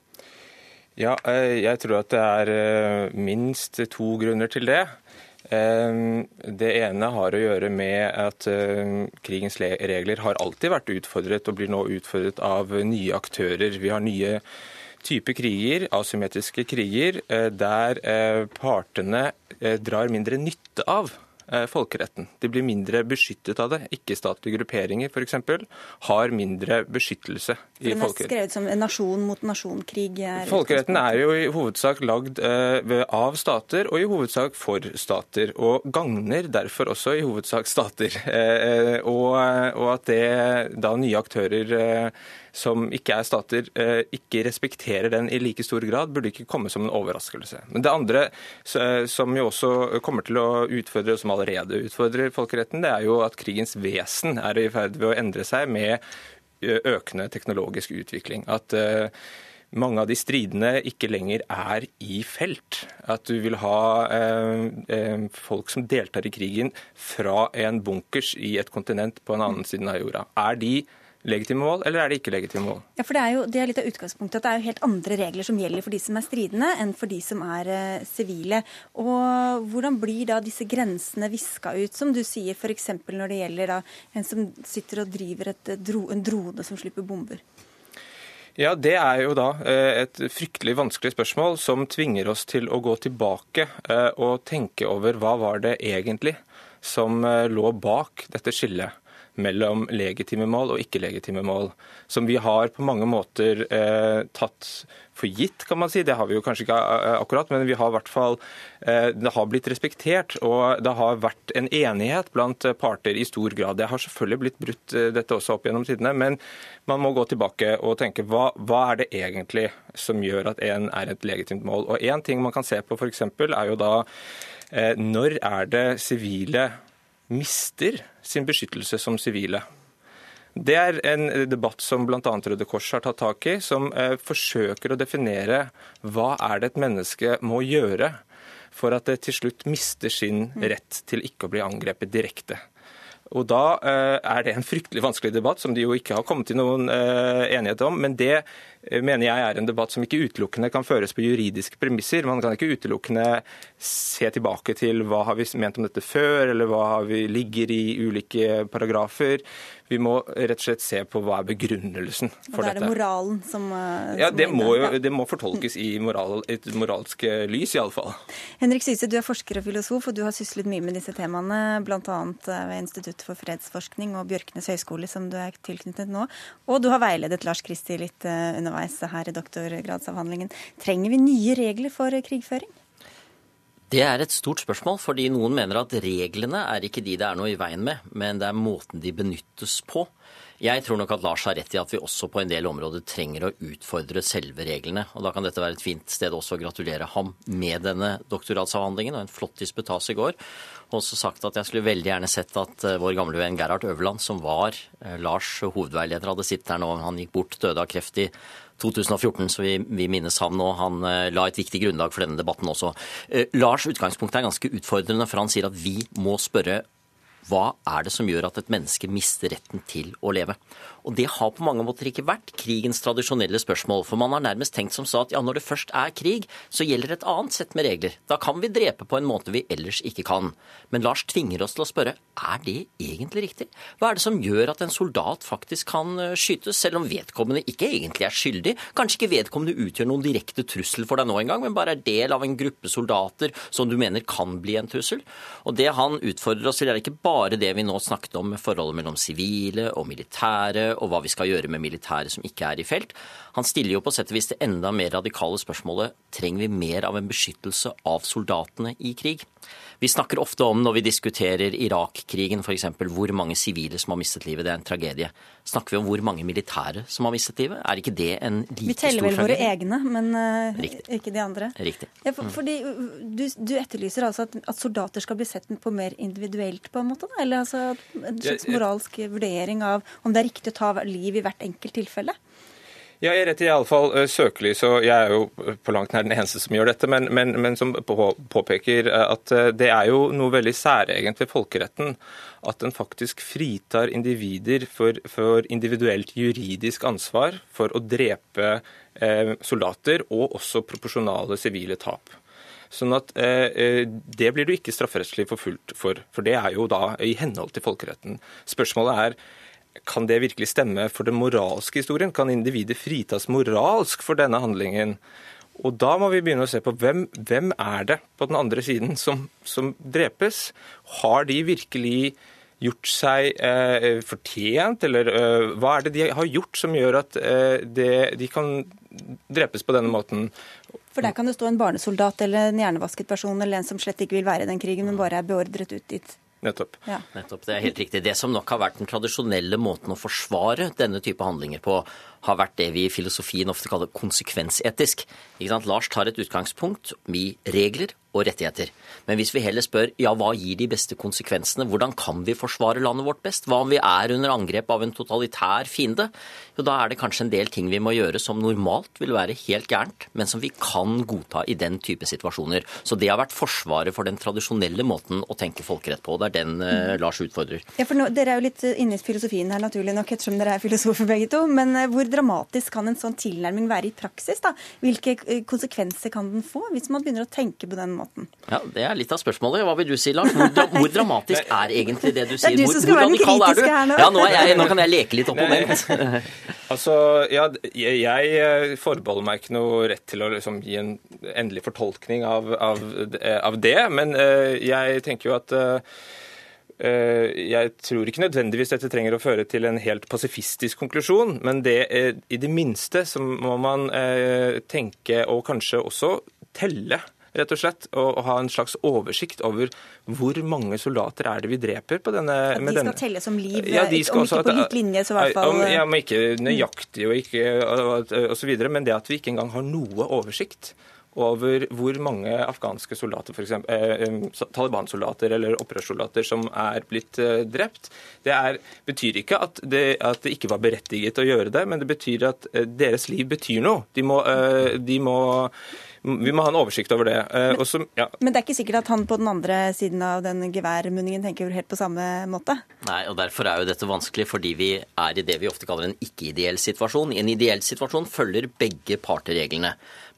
Ja, eh, jeg tror at det er eh, minst to grunner til det. Ehm, det ene har å gjøre med at ehm, krigens regler har alltid vært utfordret, og blir nå utfordret av nye aktører. Vi har nye typer kriger, asymmetriske kriger, eh, der eh, partene eh, drar mindre nytte av folkeretten. De blir mindre beskyttet av det. Ikke-statlige grupperinger f.eks. har mindre beskyttelse i folkeretten. Den er skrevet som nasjon mot nasjon-krig? Folkeretten er jo i hovedsak lagd eh, av stater, og i hovedsak for stater. Og gagner derfor også i hovedsak stater. (laughs) Eh, og, at det da nye aktører som ikke er stater, eh, ikke respekterer den i like stor grad, burde ikke komme som en overraskelse. Men det andre som jo også kommer til å utfordre, oss allerede utfordrer folkeretten, det er jo at krigens vesen er i ferd med å endre seg med økende teknologisk utvikling. At mange av de stridende ikke lenger er i felt. At du vil ha folk som deltar i krigen fra en bunkers i et kontinent på en annen side av jorda. Er de legitime mål, eller er det ikke legitime mål? Ja, for Det er jo det er litt av utgangspunktet at det er jo helt andre regler som gjelder for de som er stridende, enn for de som er eh, sivile. Og Hvordan blir da disse grensene viska ut, som du sier f.eks. når det gjelder da en som sitter og driver et, dro, en drone som slipper bomber? Ja, Det er jo da eh, et fryktelig vanskelig spørsmål som tvinger oss til å gå tilbake eh, og tenke over hva var det egentlig som lå bak dette skillet mellom legitime mål og ikke-legitime mål, som vi har på mange måter eh, tatt for gitt, kan man si. Det har vi jo kanskje ikke eh, akkurat, men vi har i hvert fall, eh, det har blitt respektert. Og det har vært en enighet blant parter i stor grad. Det har selvfølgelig blitt brutt, eh, dette også opp gjennom tidene. Men man må gå tilbake og tenke hva, hva er det egentlig som gjør at en er et legitimt mål. Og Én ting man kan se på f.eks. er jo da når er det sivile mister sin beskyttelse som sivile. Det er en debatt som bl.a. Røde Kors har tatt tak i, som eh, forsøker å definere hva er det et menneske må gjøre for at det til slutt mister sin rett til ikke å bli angrepet direkte. Og Da eh, er det en fryktelig vanskelig debatt, som de jo ikke har kommet til noen eh, enighet om. Men det mener jeg er en debatt som ikke utelukkende kan føres på juridiske premisser. Man kan ikke utelukkende se tilbake til hva har vi ment om dette før, eller hva har vi ligger i ulike paragrafer. Vi må rett og slett se på hva er begrunnelsen for dette. Og da er det moralen som, som Ja, det må, jo, det må fortolkes i moral, et moralsk eh, lys, iallfall. Henrik Syse, du er forsker og filosof, og du har syslet mye med disse temaene, bl.a. Eh, ved Institutt for fredsforskning og Bjørknes høgskole, som du er tilknyttet nå. Og du har veiledet Lars Kristi litt underveis her i doktorgradsavhandlingen. Trenger vi nye regler for krigføring? Det er et stort spørsmål, fordi noen mener at reglene er ikke de det er noe i veien med, men det er måten de benyttes på. Jeg tror nok at Lars har rett i at vi også på en del områder trenger å utfordre selve reglene. Og da kan dette være et fint sted også å gratulere ham med denne doktorgradsavhandlingen og en flott disputas i går. Og også sagt at jeg skulle veldig gjerne sett at eh, vår gamle venn Gerhard Øverland, som var eh, Lars hovedveileder, hadde sittet her nå. Han gikk bort, døde av kreft i 2014, så vi, vi, minnes ham nå. Han uh, la et viktig grunnlag for denne debatten også. Uh, Lars' utgangspunkt er ganske utfordrende, for han sier at vi må spørre hva er det som gjør at et menneske mister retten til å leve? Og det har på mange måter ikke vært krigens tradisjonelle spørsmål. For man har nærmest tenkt som så at ja, når det først er krig, så gjelder et annet sett med regler. Da kan vi drepe på en måte vi ellers ikke kan. Men Lars tvinger oss til å spørre er det egentlig riktig? Hva er det som gjør at en soldat faktisk kan eh, skytes, selv om vedkommende ikke egentlig er skyldig? Kanskje ikke vedkommende utgjør noen direkte trussel for deg nå engang, men bare er del av en gruppe soldater som du mener kan bli en trussel. Og det han utfordrer oss til, er ikke bare det vi nå snakket om, forholdet mellom sivile og militære og hva vi skal gjøre med militære som ikke er i felt. Han stiller jo på sett og vis det enda mer radikale spørsmålet trenger vi mer av en beskyttelse av soldatene i krig. Vi snakker ofte om når vi diskuterer Irak-krigen f.eks. hvor mange sivile som har mistet livet. Det er en tragedie. Snakker vi om hvor mange militære som har mistet livet? Er ikke det en like stor tragedie? Vi teller vel våre egne, men uh, ikke de andre. Riktig. Ja, for, fordi du, du, etterlyser altså at, at, soldater skal bli sett på mer individuelt, på en måte? Da? Eller altså en slags moralsk vurdering av om det er riktig å ta liv i hvert enkelt tilfelle? Ja, jeg retter iallfall uh, søkelys, og jeg er jo på langt nær den eneste som gjør dette, men, men, men som på, påpeker at uh, det er jo noe veldig særegent ved folkeretten at den faktisk fritar individer for, for individuelt juridisk ansvar for å drepe eh, soldater og også proporsjonale sivile tap. Sånn at eh, Det blir du ikke strafferettslig forfulgt for, for det er jo da i henhold til folkeretten. Spørsmålet er kan det virkelig stemme for den moralske historien? Kan individet fritas moralsk for denne handlingen? Og da må vi begynne å se på hvem, hvem er det på den andre siden som, som drepes? Har de virkelig gjort seg eh, fortjent, eller eh, hva er det de har gjort som gjør at eh, det, de kan drepes på denne måten? For der kan det stå en barnesoldat eller en hjernevasket person eller en som slett ikke vil være i den krigen, men bare er beordret ut dit. Nettopp. Ja. Nettopp. Det er helt riktig. Det som nok har vært den tradisjonelle måten å forsvare denne type handlinger på, har vært det vi i filosofien ofte kaller konsekvensetisk. Lars tar et utgangspunkt i regler og rettigheter. Men hvis vi heller spør ja, hva gir de beste konsekvensene, hvordan kan vi forsvare landet vårt best, hva om vi er under angrep av en totalitær fiende, jo da er det kanskje en del ting vi må gjøre som normalt vil være helt gærent, men som vi kan godta i den type situasjoner. Så det har vært forsvaret for den tradisjonelle måten å tenke folkerett på. Det er den eh, Lars utfordrer. Ja, for nå, Dere er jo litt inne i filosofien her, naturlig nok, ettersom dere er filosofer begge to. Men eh, hvor dramatisk kan en sånn tilnærming være i praksis? da? Hvilke eh, konsekvenser kan den få, hvis man begynner å tenke på den måten? Ja, Det er litt av spørsmålet. Hva vil du si, Lars? Hvor, hvor dramatisk er egentlig det du sier? Det er du som skal være den kritiske her nå. Ja, nå, jeg, nå, kan jeg leke litt opponent. (laughs) altså, ja, jeg, jeg eh, forbeholder meg ikke noe rett til å liksom, gi en endelig fortolkning av, av, av det, men uh, jeg tenker jo at uh, jeg tror ikke nødvendigvis dette trenger å føre til en helt pasifistisk konklusjon, men det, i det minste så må man tenke og kanskje også telle rett og slett, og ha en slags oversikt over hvor mange soldater er det vi dreper på denne At de skal denne. telle som liv, ja, om ikke også, på lik linje, så i hvert fall Ja, men ikke nøyaktig og ikke osv., men det at vi ikke engang har noe oversikt over hvor mange afghanske soldater, f.eks. Eh, Taliban-soldater eller opprørssoldater som er blitt eh, drept. Det er, betyr ikke at det, at det, ikke var berettiget å gjøre det, men det betyr at eh, deres liv betyr noe. De må, eh, de må Vi må ha en oversikt over det. Men, Også, ja. men det er ikke sikkert at han på den andre siden av den geværmunningen tenker helt på samme måte? Nei, og derfor er jo dette vanskelig, fordi vi er i det vi ofte kaller en ikke-ideell situasjon. I en ideell situasjon følger begge parter reglene.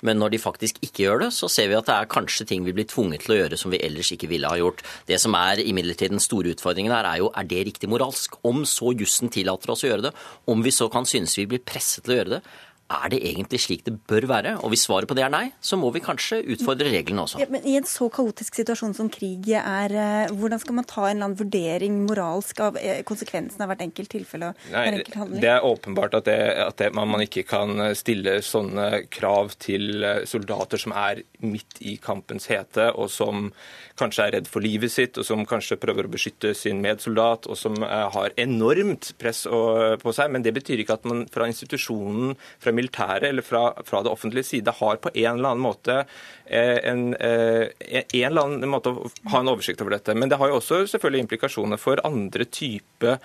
Men når de faktisk ikke gjør det, så ser vi at det er kanskje ting vi blir tvunget til å gjøre som vi ellers ikke ville ha gjort. Det som er imidlertid den store utfordringen her, er jo er det riktig moralsk? Om så jussen tillater oss å gjøre det, om vi så kan synes vi blir presset til å gjøre det, er det egentlig slik det bør være? Og hvis svaret på det er nei, så må vi kanskje utfordre reglene også. Ja, men I en så kaotisk situasjon som krig er, eh, hvordan skal man ta en eller annen vurdering moralsk av eh, konsekvensen av hvert enkelt tilfelle? og Nei, hver enkelt handling? det er åpenbart at, det, at det, man, man ikke kan stille sånne krav til eh, soldater som er midt i kampens hete, og som kanskje er redd for livet sitt, og som kanskje prøver å beskytte sin medsoldat, og som har enormt press på seg. Men det betyr ikke at man fra institusjonen, fra militæret eller fra, fra det offentlige side har på en eller annen måte eh, en, eh, en eller annen måte å ha en oversikt over dette. Men det har jo også selvfølgelig implikasjoner for andre typer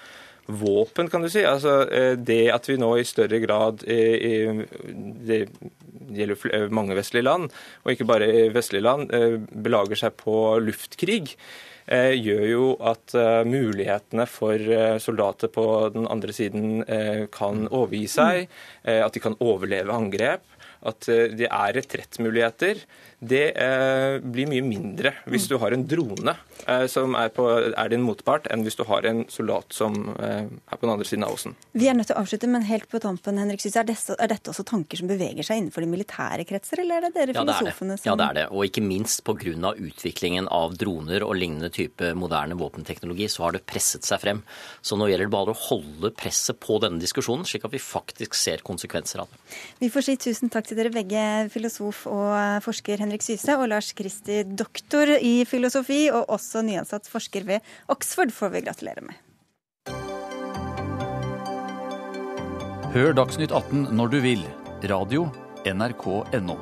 våpen, kan du si. Altså, eh, det at vi nå i større grad Det gjelder mange vestlige land, og ikke bare vestlige land, belager seg på luftkrig. Eh, gjør jo at eh, mulighetene for eh, soldater på den andre siden kan overgi seg, at de kan overleve angrep, at det er retrettmuligheter. Det eh, blir mye mindre hvis du har en drone eh, som er, på, er din motpart, enn hvis du har en soldat som eh, er på den andre siden av åsen. Vi er nødt til å avslutte, men helt på tampen, Henrik Syse, er, er dette også tanker som beveger seg innenfor de militære kretser, eller er det dere Ja, det det. filosofene som Ja, det er det. Og ikke minst pga. utviklingen av droner og lignende type moderne våpenteknologi, så har det presset seg frem. Så nå gjelder det bare å holde presset på denne diskusjonen, slik at vi faktisk ser konsekvenser av det. Vi får si tusen takk til dere begge, filosof og forsker Henrik Syse, og Lars Kristi, doktor i filosofi, og også nyansatt forsker ved Oxford, får vi gratulere med. Hør Dagsnytt 18 når du vil. Radio NRK.no.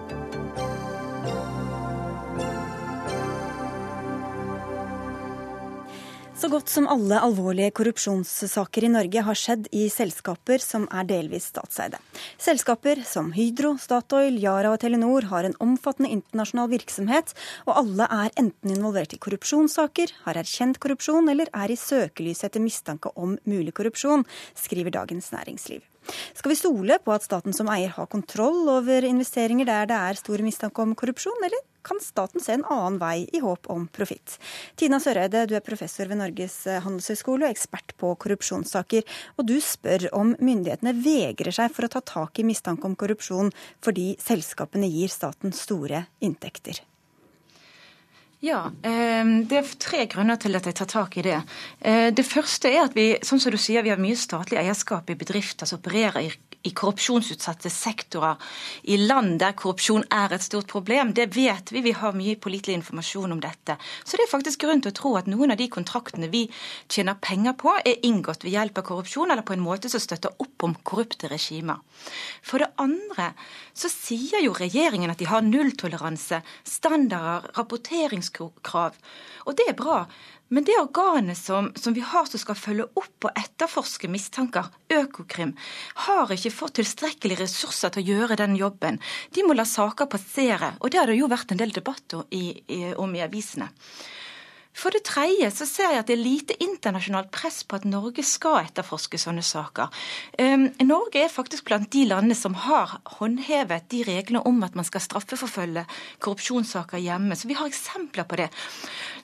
Så godt som alle alvorlige korrupsjonssaker i Norge har skjedd i selskaper som er delvis statseide. Selskaper som Hydro, Statoil, Yara og Telenor har en omfattende internasjonal virksomhet, og alle er enten involvert i korrupsjonssaker, har erkjent korrupsjon eller er i søkelyset etter mistanke om mulig korrupsjon, skriver Dagens Næringsliv. Skal vi stole på at staten som eier har kontroll over investeringer der det er stor mistanke om korrupsjon, eller kan staten se en annen vei i håp om profitt? Tina Søreide, du er professor ved Norges handelshøyskole og ekspert på korrupsjonssaker. Og du spør om myndighetene vegrer seg for å ta tak i mistanke om korrupsjon fordi selskapene gir staten store inntekter. Ja, eh, Det er tre grunner til at jeg tar tak i det. Eh, Det første er at vi som du sier, vi har mye statlig eierskap i bedrifter som opererer i, korrupsjonsutsatte sektorer i land der korrupsjon er et stort problem. Det vet vi. Vi har mye pålitelig informasjon om dette. Så det er faktisk grunn til å tro at noen av de kontraktene vi tjener penger på, er inngått ved hjelp av korrupsjon eller på en måte som støtter opp om korrupte regimer. For det andre så sier jo regjeringen at de har nulltoleranse, standarder, rapporteringskrav. Og det er bra. Men det organet som, som, vi har som skal følge opp og etterforske mistanker, Økokrim, har ikke fått tilstrekkelige ressurser til å gjøre den jobben. De må la saker passere, og det har det jo vært en del debatter i, i, om i avisene. For det tredje så ser jeg at det er lite internasjonalt press på at Norge skal etterforske sånne saker. Um, Norge er faktisk blant de landene som har håndhevet de reglene om at man skal straffeforfølge korrupsjonssaker hjemme. Så vi har eksempler på det.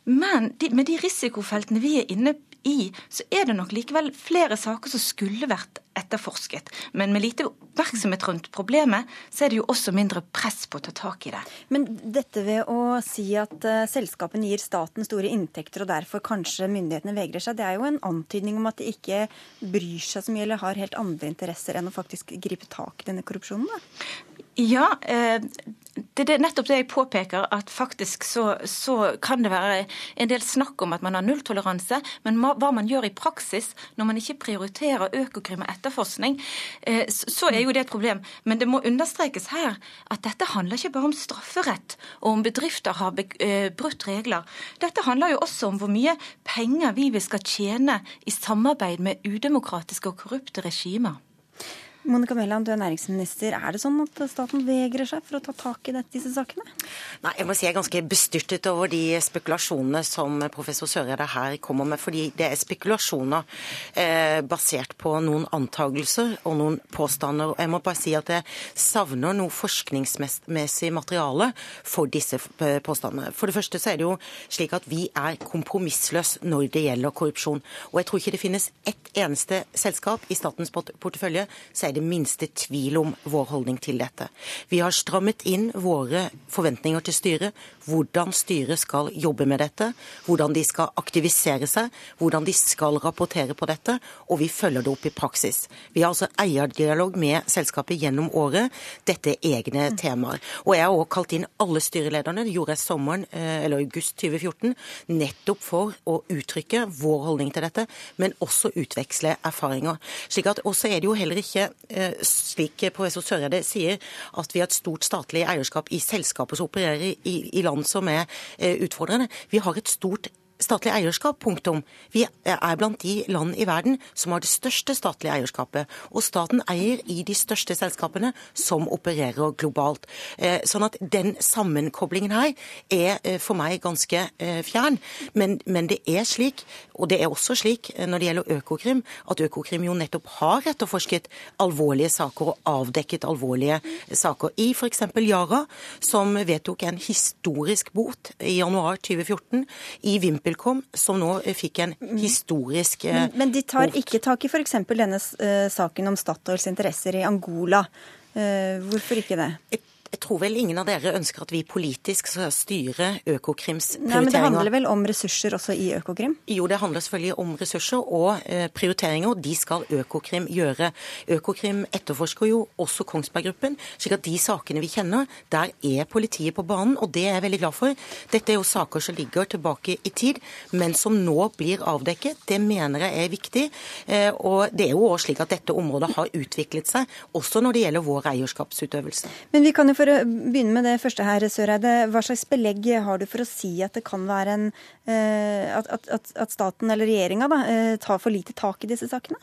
Men de, med de risikofeltene vi er inne i, så er det nok likevel flere saker som skulle vært etterforsket. Men med lite oppmerksomhet rundt problemet, så er det jo også mindre press på å ta tak i det. Men dette ved å si at uh, selskapene gir staten store inntekter, og derfor kanskje myndighetene vegrer seg, det er jo en antydning om at de ikke bryr seg så mye eller har helt andre interesser enn å faktisk gripe tak i denne korrupsjonen? Da? Ja, eh, det er nettopp det jeg påpeker, at faktisk så, så, kan det være en del snakk om at man har nulltoleranse, men hva man gjør i praksis når man ikke prioriterer Økokrim og etterforskning, eh, så er jo det et problem. Men det må understrekes her at dette handler ikke bare om strafferett og om bedrifter har brutt regler. Dette handler jo også om hvor mye penger vi skal tjene i samarbeid med udemokratiske og korrupte regimer. Monica Mæland, du er næringsminister. Er det sånn at staten vegrer seg for å ta tak i disse sakene? Nei, jeg må si jeg er ganske bestyrtet over de spekulasjonene som professor Søreide her kommer med. Fordi det er spekulasjoner eh, basert på noen antagelser og noen påstander. Jeg må bare si at jeg savner noe forskningsmessig materiale for disse eh, påstandene. For det første så er det jo slik at vi er kompromissløse når det gjelder korrupsjon. Og jeg tror ikke det finnes ett eneste selskap i statens portefølje så er det minste tvil om vår holdning til dette. Vi har strammet inn våre forventninger til styret, hvordan styret skal jobbe med dette, hvordan de skal aktivisere seg, hvordan de skal rapportere på dette, og vi følger det opp i praksis. Vi har altså eierdialog med selskapet gjennom året. Dette er egne temaer. Og jeg har også kalt inn alle styrelederne, det gjorde jeg sommeren, eh, eller august 2014, nettopp for å uttrykke vår holdning til dette, men også utveksle erfaringer. Slik at også er det jo heller ikke slik professor Søreide sier, at vi har et stort statlig eierskap i selskaper som opererer i, i land som er eh, utfordrende. Vi har et stort statlig eierskap, punktum. Vi er blant de land i verden som har det største statlige eierskapet. Og staten eier i de største selskapene som opererer globalt. Eh, sånn at den sammenkoblingen her er eh, for meg ganske eh, fjern. Men, men det er slik, og det er også slik når det gjelder Økokrim, at Økokrim jo nettopp har etterforsket alvorlige saker og avdekket alvorlige saker. I f.eks. Yara, som vedtok en historisk bot i januar 2014. I Wimper VimpelCom, som nå fikk en mm. historisk men, men de tar ikke tak i f.eks. denne uh, saken om Statoils interesser i Angola. Uh, hvorfor ikke det? Jeg tror vel ingen av dere ønsker at vi politisk skal styre Økokrims prioriteringer. Nei, men Det handler vel om ressurser også i Økokrim? Jo, det handler selvfølgelig om ressurser og prioriteringer, og De skal Økokrim gjøre. Økokrim etterforsker jo også Kongsberg Gruppen, slik at de sakene vi kjenner, der er politiet på banen, og det er jeg veldig glad for. Dette er jo saker som ligger tilbake i tid, men som nå blir avdekket. Det mener jeg er viktig. Eh, og det er jo også slik at dette området har utviklet seg, også når det gjelder vår eierskapsutøvelse. Men vi kan jo for å begynne med det første her, Søreide. Hva slags belegg har du for å si at det kan være en eh, At, at, at staten eller regjeringa eh, tar for lite tak i disse sakene?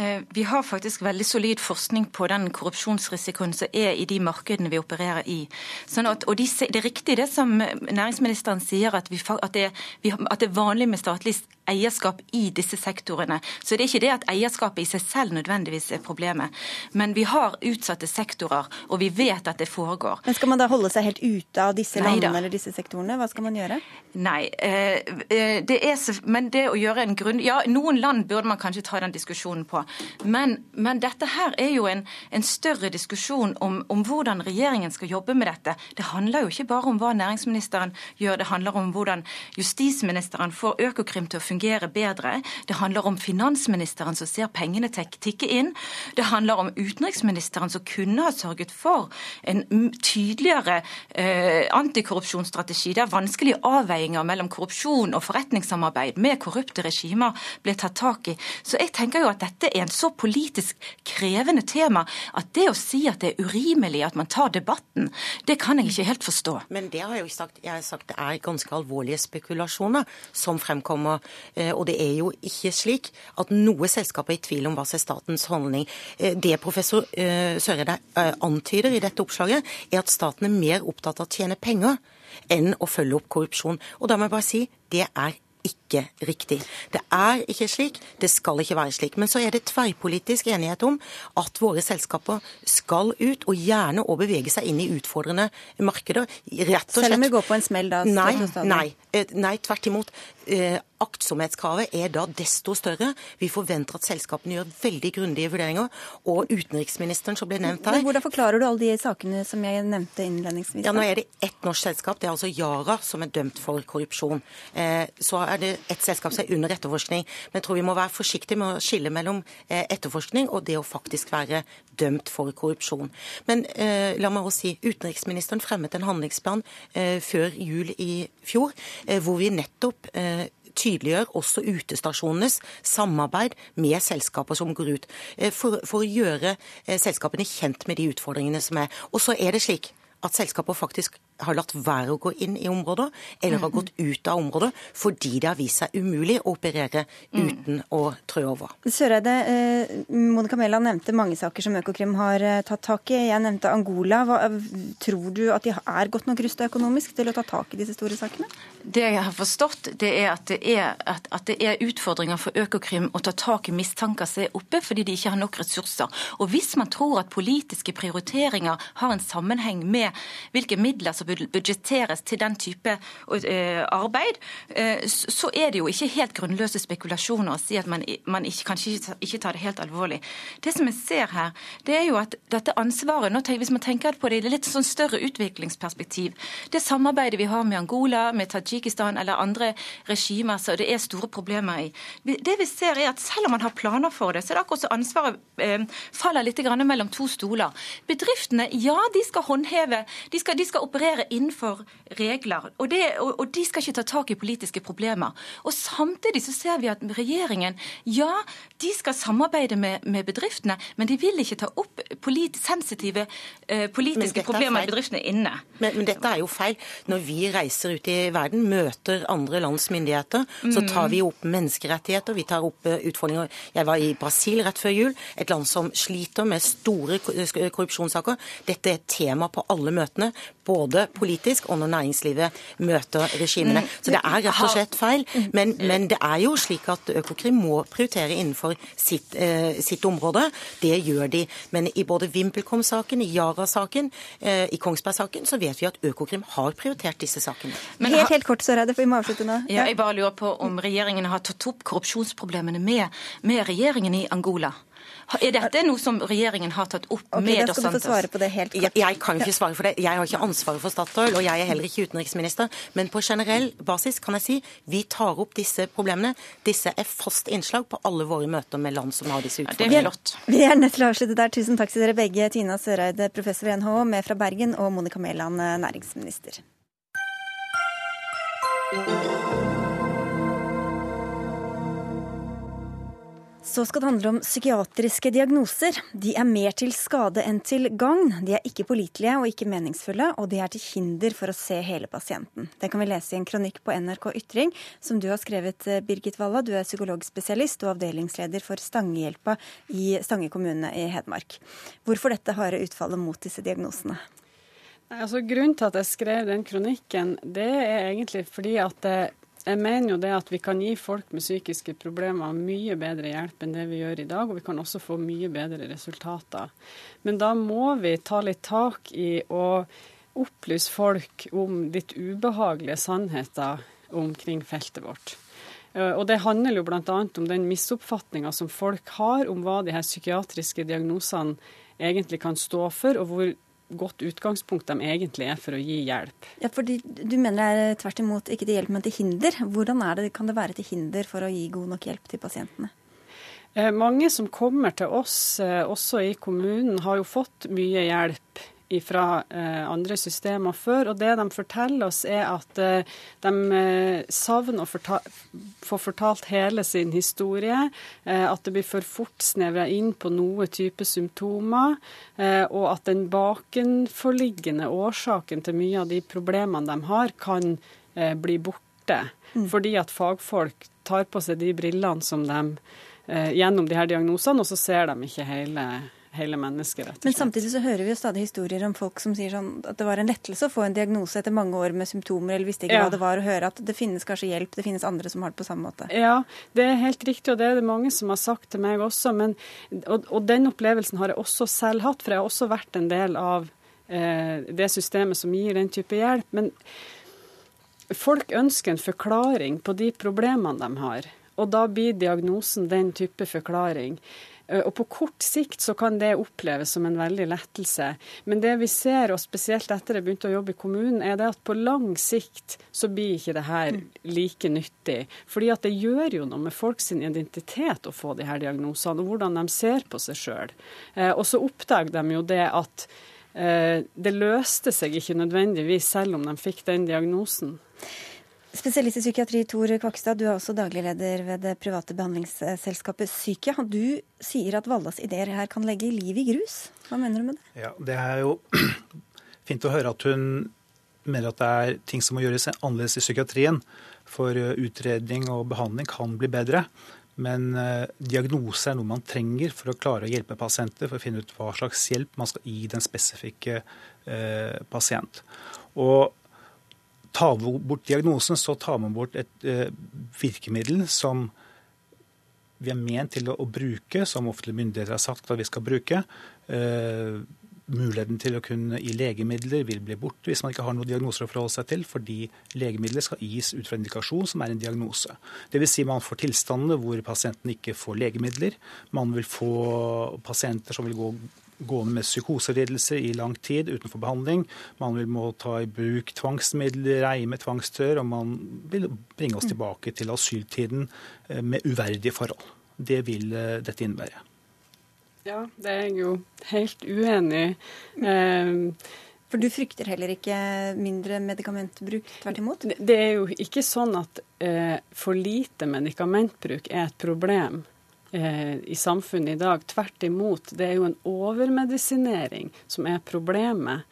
Eh, vi har faktisk veldig solid forskning på den korrupsjonsrisikoen som er i de markedene vi opererer i. Sånn at, og de, Det er riktig det som næringsministeren sier, at, vi, at, det, at det er vanlig med statlig eierskap i disse sektorene. Så det er ikke det at eierskapet i seg selv nødvendigvis er problemet. Men vi har utsatte sektorer, og vi vet at det foregår. Men Skal man da holde seg helt ute av disse landene eller disse sektorene? Hva skal man gjøre? Nei, eh, eh, det er, men det å gjøre en grunn... Ja, noen land burde man kanskje ta den diskusjonen på. Men, men dette her er jo en, en større diskusjon om, om, hvordan regjeringen skal jobbe med dette. Det handler jo ikke bare om hva næringsministeren gjør, det handler om hvordan justisministeren får Økokrim til å fungere bedre. Det handler om finansministeren som ser pengene tikke inn. Det handler om utenriksministeren som kunne ha sørget for en tydeligere eh, antikorrupsjonsstrategi, der vanskelige avveininger mellom korrupsjon og forretningssamarbeid med korrupte regimer ble tatt tak i. Så jeg tenker jo at dette er en så politisk krevende tema at det å si at det er urimelig at man tar debatten, det kan jeg ikke helt forstå. Men det har jeg jo sagt. Jeg har sagt det er ganske alvorlige spekulasjoner som fremkommer. Eh, og det er jo ikke slik at noe selskap er i tvil om hva som er statens holdning. Eh, det professor eh, Søreide antyder i dette oppslaget, er at staten er mer opptatt av å tjene penger enn å følge opp korrupsjon. Og da må jeg bare si det er ikke riktig. Det er ikke slik, det skal ikke være slik. Men så er det tverrpolitisk enighet om at våre selskaper skal ut, og gjerne å bevege seg inn i utfordrende markeder. Rett og slett. Selv om vi går på en smell da? Nei, nei, nei tvert imot. Aktsomhetskravet er da desto større. Vi forventer at selskapene gjør veldig grundige vurderinger. Og utenriksministeren som ble nevnt her Men Hvordan forklarer du alle de sakene som jeg nevnte innledningsvis? Ja, Nå er det ett norsk selskap, det er altså Yara, som er dømt for korrupsjon. Eh, så er det ett selskap som er under etterforskning. Men jeg tror vi må være forsiktige med å skille mellom eh, etterforskning og det å faktisk være dømt for korrupsjon. Men eh, la meg også si, utenriksministeren fremmet en handlingsplan eh, før jul i fjor, eh, hvor vi nettopp eh, tydeliggjør også utestasjonenes samarbeid med selskaper som går ut, eh, for, for å gjøre eh, selskapene kjent med de utfordringene som er. Og så er det slik at selskaper faktisk har latt være å gå inn i områder, eller har gått ut av områder fordi det har vist seg umulig å operere uten å trø over. Søreide, eh, Monica Mæland nevnte mange saker som Økokrim har eh, tatt tak i. Jeg nevnte Angola. Hva, tror du at de er godt nok rusta økonomisk til å ta tak i disse store sakene? Det jeg har forstått, det er at det er, at, at det er utfordringer for Økokrim å ta tak i mistanker som er oppe, fordi de ikke har nok ressurser. Og hvis man tror at politiske prioriteringer har en sammenheng med hvilke midler som budsjetteres til den type uh, arbeid, uh, så er det jo ikke helt grunnløse spekulasjoner å si at man, man ikke, kanskje ikke, tar det helt alvorlig. Det som jeg ser her, det er jo at dette ansvaret, tenker, hvis man tenker på det i litt sånn større utviklingsperspektiv, det samarbeidet vi har med Angola, med Tadsjikistan eller andre regimer som det er store problemer i. Det vi ser er at Selv om man har planer for det, så er det akkurat så ansvaret eh, faller litt mellom to stoler. Bedriftene, ja, de skal håndheve, de skal, de skal operere innenfor regler. Og, det, og, og, de skal ikke ta tak i politiske problemer. Og Samtidig så ser vi at regjeringen, ja, de skal samarbeide med, med bedriftene, men de vil ikke ta opp polit, sensitive eh, politiske problemer i bedriftene inne. Men, men dette er jo feil. Når vi reiser ut i verden, verden møter andre lands myndigheter, så tar vi opp menneskerettigheter, vi tar opp eh, utfordringer. Jeg var i Brasil rett før jul, et land som sliter med store korrupsjonssaker. Dette er et tema på alle møtene, både politisk og når næringslivet møter regimene. Mm. Så det er rett og slett feil. Men, men det er jo slik at Økokrim må prioritere innenfor sitt, eh, sitt område. Det gjør de. Men i både VimpelCom-saken, i Yara-saken, eh, i Kongsberg-saken, så vet vi at Økokrim har prioritert disse sakene. Men helt, helt kort, Søreide, for vi må avslutte nå. Ja, jeg bare lurer på om regjeringen har tatt opp korrupsjonsproblemene med, med regjeringen i Angola? Er dette noe som regjeringen har tatt opp okay, med oss? Santos? Svare på det helt kort. Jeg, jeg, kan ikke svare for det. Jeg har ikke ansvaret for Statoil, og jeg er heller ikke utenriksminister. Men på generell basis kan jeg si vi tar opp disse problemene. Disse er fast innslag på alle våre møter med land som har disse utfordringene. Ja, vi er nødt til å avslutte der. Tusen takk til dere begge. Tina Søreide, professor i NHO, med fra Bergen, og Monica Mæland, næringsminister. Så skal det handle om psykiatriske diagnoser. De er mer til skade enn til gagn. De er ikke pålitelige og ikke meningsfulle, og de er til hinder for å se hele pasienten. Det kan vi lese i en kronikk på NRK Ytring, som du har skrevet, eh, Birgit Walla. Du er psykologspesialist og avdelingsleder for Stangehjelpa i Stange kommune i Hedmark. Hvorfor dette harde utfallet mot disse diagnosene? Altså, grunnen til at jeg skrev den kronikken, det er egentlig fordi at jeg mener jo det at vi kan gi folk med psykiske problemer mye bedre hjelp enn det vi gjør i dag, og vi kan også få mye bedre resultater. Men da må vi ta litt tak i å opplyse folk om litt ubehagelige sannheter omkring feltet vårt. Eh, og Det handler jo bl.a. om den misoppfatninga som folk har om hva de her psykiatriske diagnosene egentlig kan stå for, og hvor godt utgangspunkt de egentlig er for å gi hjelp. Ja, fordi Du mener det er tvert imot ikke til hjelp, men til hinder. Hvordan det, kan det være til hinder for å gi god nok hjelp til pasientene? Eh, mange som kommer til oss, eh, også i kommunen, har jo fått mye hjelp fra eh, andre systemer før. Og det de forteller oss, er at eh, de eh, savner å forta få fortalt hele sin historie. Eh, at det blir for fort snevra inn på noe type symptomer. Og at den bakenforliggende årsaken til mye av de problemene de har, kan bli borte. Mm. Fordi at fagfolk tar på seg de brillene som de gjennom de her diagnosene, og så ser de ikke hele hele mennesket, rett og slett. Men samtidig så hører vi jo stadig historier om folk som sier sånn at det var en lettelse å få en diagnose etter mange år med symptomer, eller visste ikke ja. hva det var, å høre at det finnes kanskje hjelp, det finnes andre som har det på samme måte. Ja, det er helt riktig, og det er det mange som har sagt til meg også. Men, og, og den opplevelsen har jeg også selv hatt, for jeg har også vært en del av eh, det systemet som gir den type hjelp. Men folk ønsker en forklaring på de problemene de har. Og da blir diagnosen den type forklaring. Eh, og på kort sikt så kan det oppleves som en veldig lettelse. Men det vi ser, og spesielt etter jeg begynte å jobbe i kommunen, er det at på lang sikt så blir ikke det her like nyttig. Fordi at det gjør jo noe med folks identitet å få de her diagnosene, og hvordan de ser på seg sjøl. Eh, og så oppdager de jo det at eh, det løste seg ikke nødvendigvis selv om de fikk den diagnosen. Spesialist i psykiatri Tor Kvakstad, du er også daglig leder ved det private behandlingsselskapet Psyke. Du sier at Valdas ideer her kan legge liv i grus. Hva mener du med det? Ja, Det er jo (clears throat) fint å høre at hun mener at det er ting som må gjøres annerledes i psykiatrien. For utredning og behandling kan bli bedre. Men diagnose er noe man trenger for å klare å hjelpe pasienter, for å finne ut hva slags hjelp man skal gi den spesifikke pasient. Og tar vi bort diagnosen, så tar man bort et virkemiddel som vi er ment til å, å bruke, som offentlige myndigheter har sagt at vi skal bruke. Uh, muligheten til å kunne gi legemidler vil bli borte hvis man ikke har noen diagnoser å forholde seg til, fordi legemidler skal gis ut fra indikasjon som er en diagnose. Dvs. Si man får tilstander hvor pasienten ikke får legemidler. Man vil få pasienter som vil gå gående med psykoselidelser i lang tid utenfor behandling. Man vil må ta i bruk tvangsmidler, reime tvangstør, og man vil bringe oss tilbake til asyltiden eh, med uverdige forhold. Det vil eh, dette innebære. Ja, det er jeg jo helt uenig i. Eh, for du frykter heller ikke mindre medikamentbruk, tvert imot? Det er jo ikke sånn at for lite medikamentbruk er et problem i samfunnet i dag. Tvert imot. Det er jo en overmedisinering som er problemet.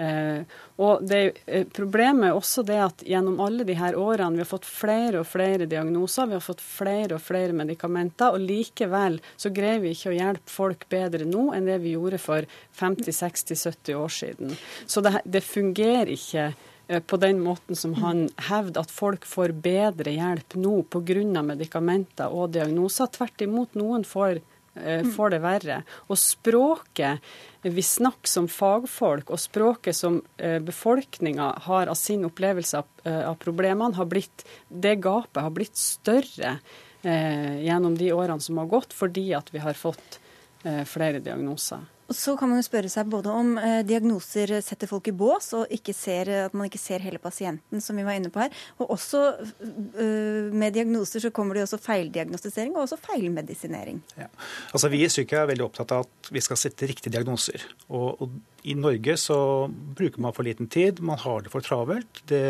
Eh, og det, eh, Problemet er også det at gjennom alle de her årene vi har fått flere og flere diagnoser, vi har fått flere og flere medikamenter, og likevel så greier vi ikke å hjelpe folk bedre nå enn det vi gjorde for 50-60-70 år siden. Så det, det fungerer ikke Eh, på den måten som han hevder at folk får bedre hjelp nå pga. medikamenter og diagnoser. Tvert imot, noen får, eh, får, det verre. Og språket vi snakker som fagfolk, og språket som eh, befolkninga har av sin opplevelse av, av problemene, har blitt, det gapet har blitt større eh, gjennom de årene som har gått, fordi at vi har fått eh, flere diagnoser. Og Så kan man jo spørre seg både om eh, diagnoser setter folk i bås, og ser, at man ikke ser hele pasienten, som vi var inne på her. Og også eh, med diagnoser så kommer det også feildiagnostisering og også feilmedisinering. Ja. Altså Vi i Psykia er veldig opptatt av at vi skal sette riktige diagnoser. Og, og i Norge så bruker man for liten tid, man har det for travelt. Det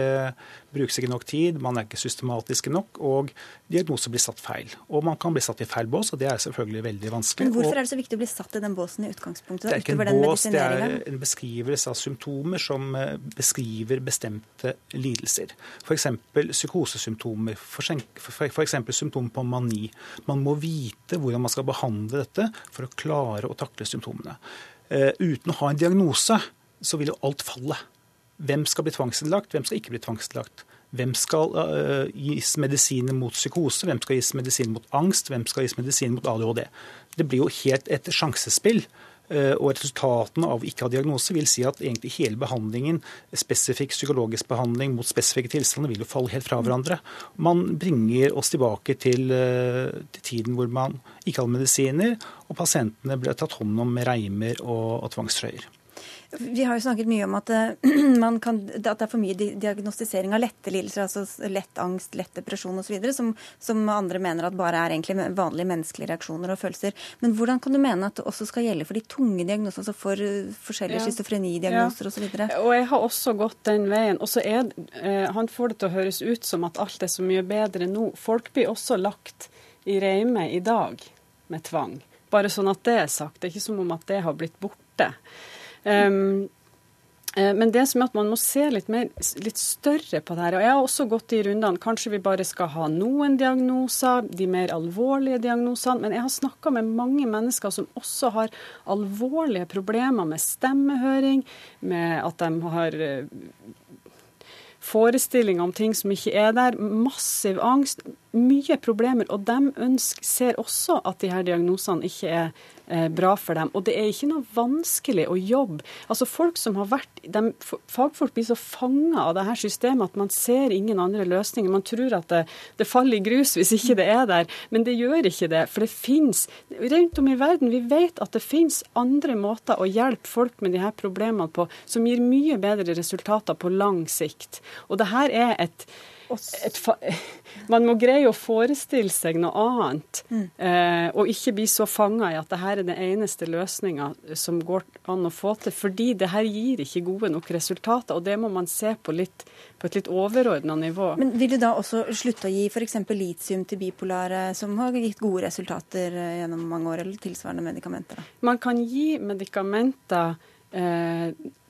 brukes ikke nok tid, man er ikke systematiske nok, og diagnoser blir satt feil. Og man kan bli satt i feil bås, og det er selvfølgelig veldig vanskelig. Men Hvorfor er det så viktig å bli satt i den båsen i utgangspunktet? Det er ikke en bås, det er en beskrivelse av symptomer som eh, beskriver bestemte lidelser. F.eks. psykosesymptomer, f.eks. symptomer på mani. Man må vite hvordan man skal behandle dette for å klare å takle symptomene. Eh, uten å ha en diagnose, så vil jo alt falle. Hvem skal bli tvangsinnlagt, hvem skal ikke bli tvangsinnlagt? Hvem skal uh, gis medisiner mot psykose, hvem skal gis medisiner mot angst, hvem skal gis medisiner mot ADHD? Det blir jo helt et sjansespill. Uh, og resultatene av ikke ha diagnose vil si at egentlig hele behandlingen, spesifikk psykologisk behandling mot spesifikke tilstander, vil jo falle helt fra hverandre. Man bringer oss tilbake til, uh, til tiden hvor man ikke hadde medisiner, og pasientene ble tatt hånd om med reimer og, og tvangstrøyer. Vi har jo snakket mye om at, eh, (clears throat) kan, at, det er for mye diagnostisering av lette lidelser, altså lett angst, lett depresjon osv., som, som andre mener at bare er egentlig vanlige menneskelige reaksjoner og følelser. Men hvordan kan du mene at det også skal gjelde for de tunge diagnosene, altså for eh, forskjellige ja. schizofrenidiagnoser ja. osv.? Og jeg har også gått den veien. Og så er eh, Han får det til å høres ut som at alt er så mye bedre nå. Folk blir også lagt i reime i dag med tvang. Bare sånn at det er sagt. Det er ikke som om at det har blitt borte. Um, men det som er at man må se litt, mer, litt større på det her. Og jeg har også gått i rundene. Kanskje vi bare skal ha noen diagnoser, de mer alvorlige diagnosene. Men jeg har snakka med mange mennesker som også har alvorlige problemer med stemmehøring, med at de har eh, forestillinger om ting som ikke er der. Massiv angst, mye problemer. Og de ønsker, ser også at de her diagnosene ikke er bra for dem. Og det er ikke noe vanskelig å jobbe. Altså Folk som har vært de, Fagfolk blir så fanga av det her systemet at man ser ingen andre løsninger. Man tror at det, det, faller i grus hvis ikke det er der, men det gjør ikke det. For det fins rundt om i verden, vi vet at det fins andre måter å hjelpe folk med de her problemene på som gir mye bedre resultater på lang sikt. Og det her er et, (laughs) man må greie å forestille seg noe annet, mm. eh, og ikke bli så fanga i at dette er den eneste løsninga som går an å få til. Fordi det her gir ikke gode nok resultater, og det må man se på, litt, på et litt overordna nivå. Men Vil du da også slutte å gi f.eks. litium til bipolare, som har gitt gode resultater eh, gjennom mange år, eller tilsvarende medikamenter? Da? Man kan gi medikamenter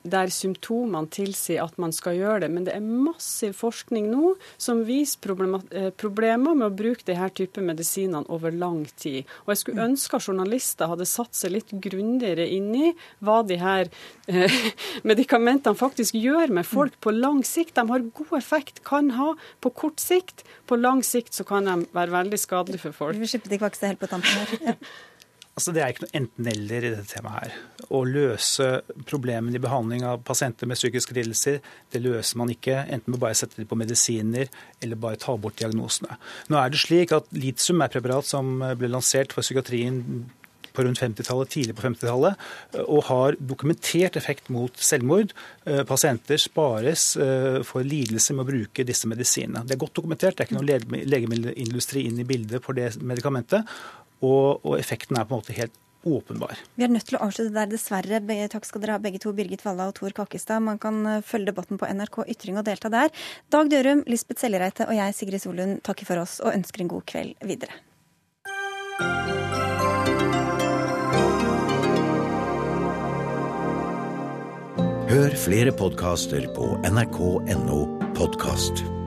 der symptomene tilsier at man skal gjøre det. Men det er massiv forskning nå som viser eh, problemer med å bruke denne type medisinene over lang tid. Og Jeg skulle ønske at journalister hadde satt seg litt grundigere inn i hva de her eh, (laughs) medikamentene faktisk gjør med folk på lang sikt. De har god effekt, kan ha på kort sikt. På lang sikt så kan de være veldig skadelige for folk. Vi vil slippe de kvakste helt på tampen her. Ja. (laughs) Altså, det er ikke noe enten-eller i dette temaet her. Å løse problemene i behandling av pasienter med psykiske lidelser, det løser man ikke enten med bare å sette dem på medisiner eller bare ta bort diagnosene. Nå er det slik at Litium er preparat som ble lansert for psykiatrien på rundt 50-tallet, tidlig på 50-tallet, og har dokumentert effekt mot selvmord. Eh, pasienter spares eh, for lidelse med å bruke disse medisinene. Det er godt dokumentert, det er ikke noe legemiddelindustri inn i bildet for det medikamentet. Og, og, effekten er på en måte helt åpenbar. Vi er nødt til å avslutte der, dessverre. Takk skal dere ha, begge to, Birgit Walla og Tor Kakkestad. Man kan eh, følge debatten på NRK Ytring og delta der. Dag Dørum, Lisbeth Sellereite og jeg, Sigrid Solund, takker for oss og ønsker en god kveld videre. Hør flere podkaster på nrk.no podkast.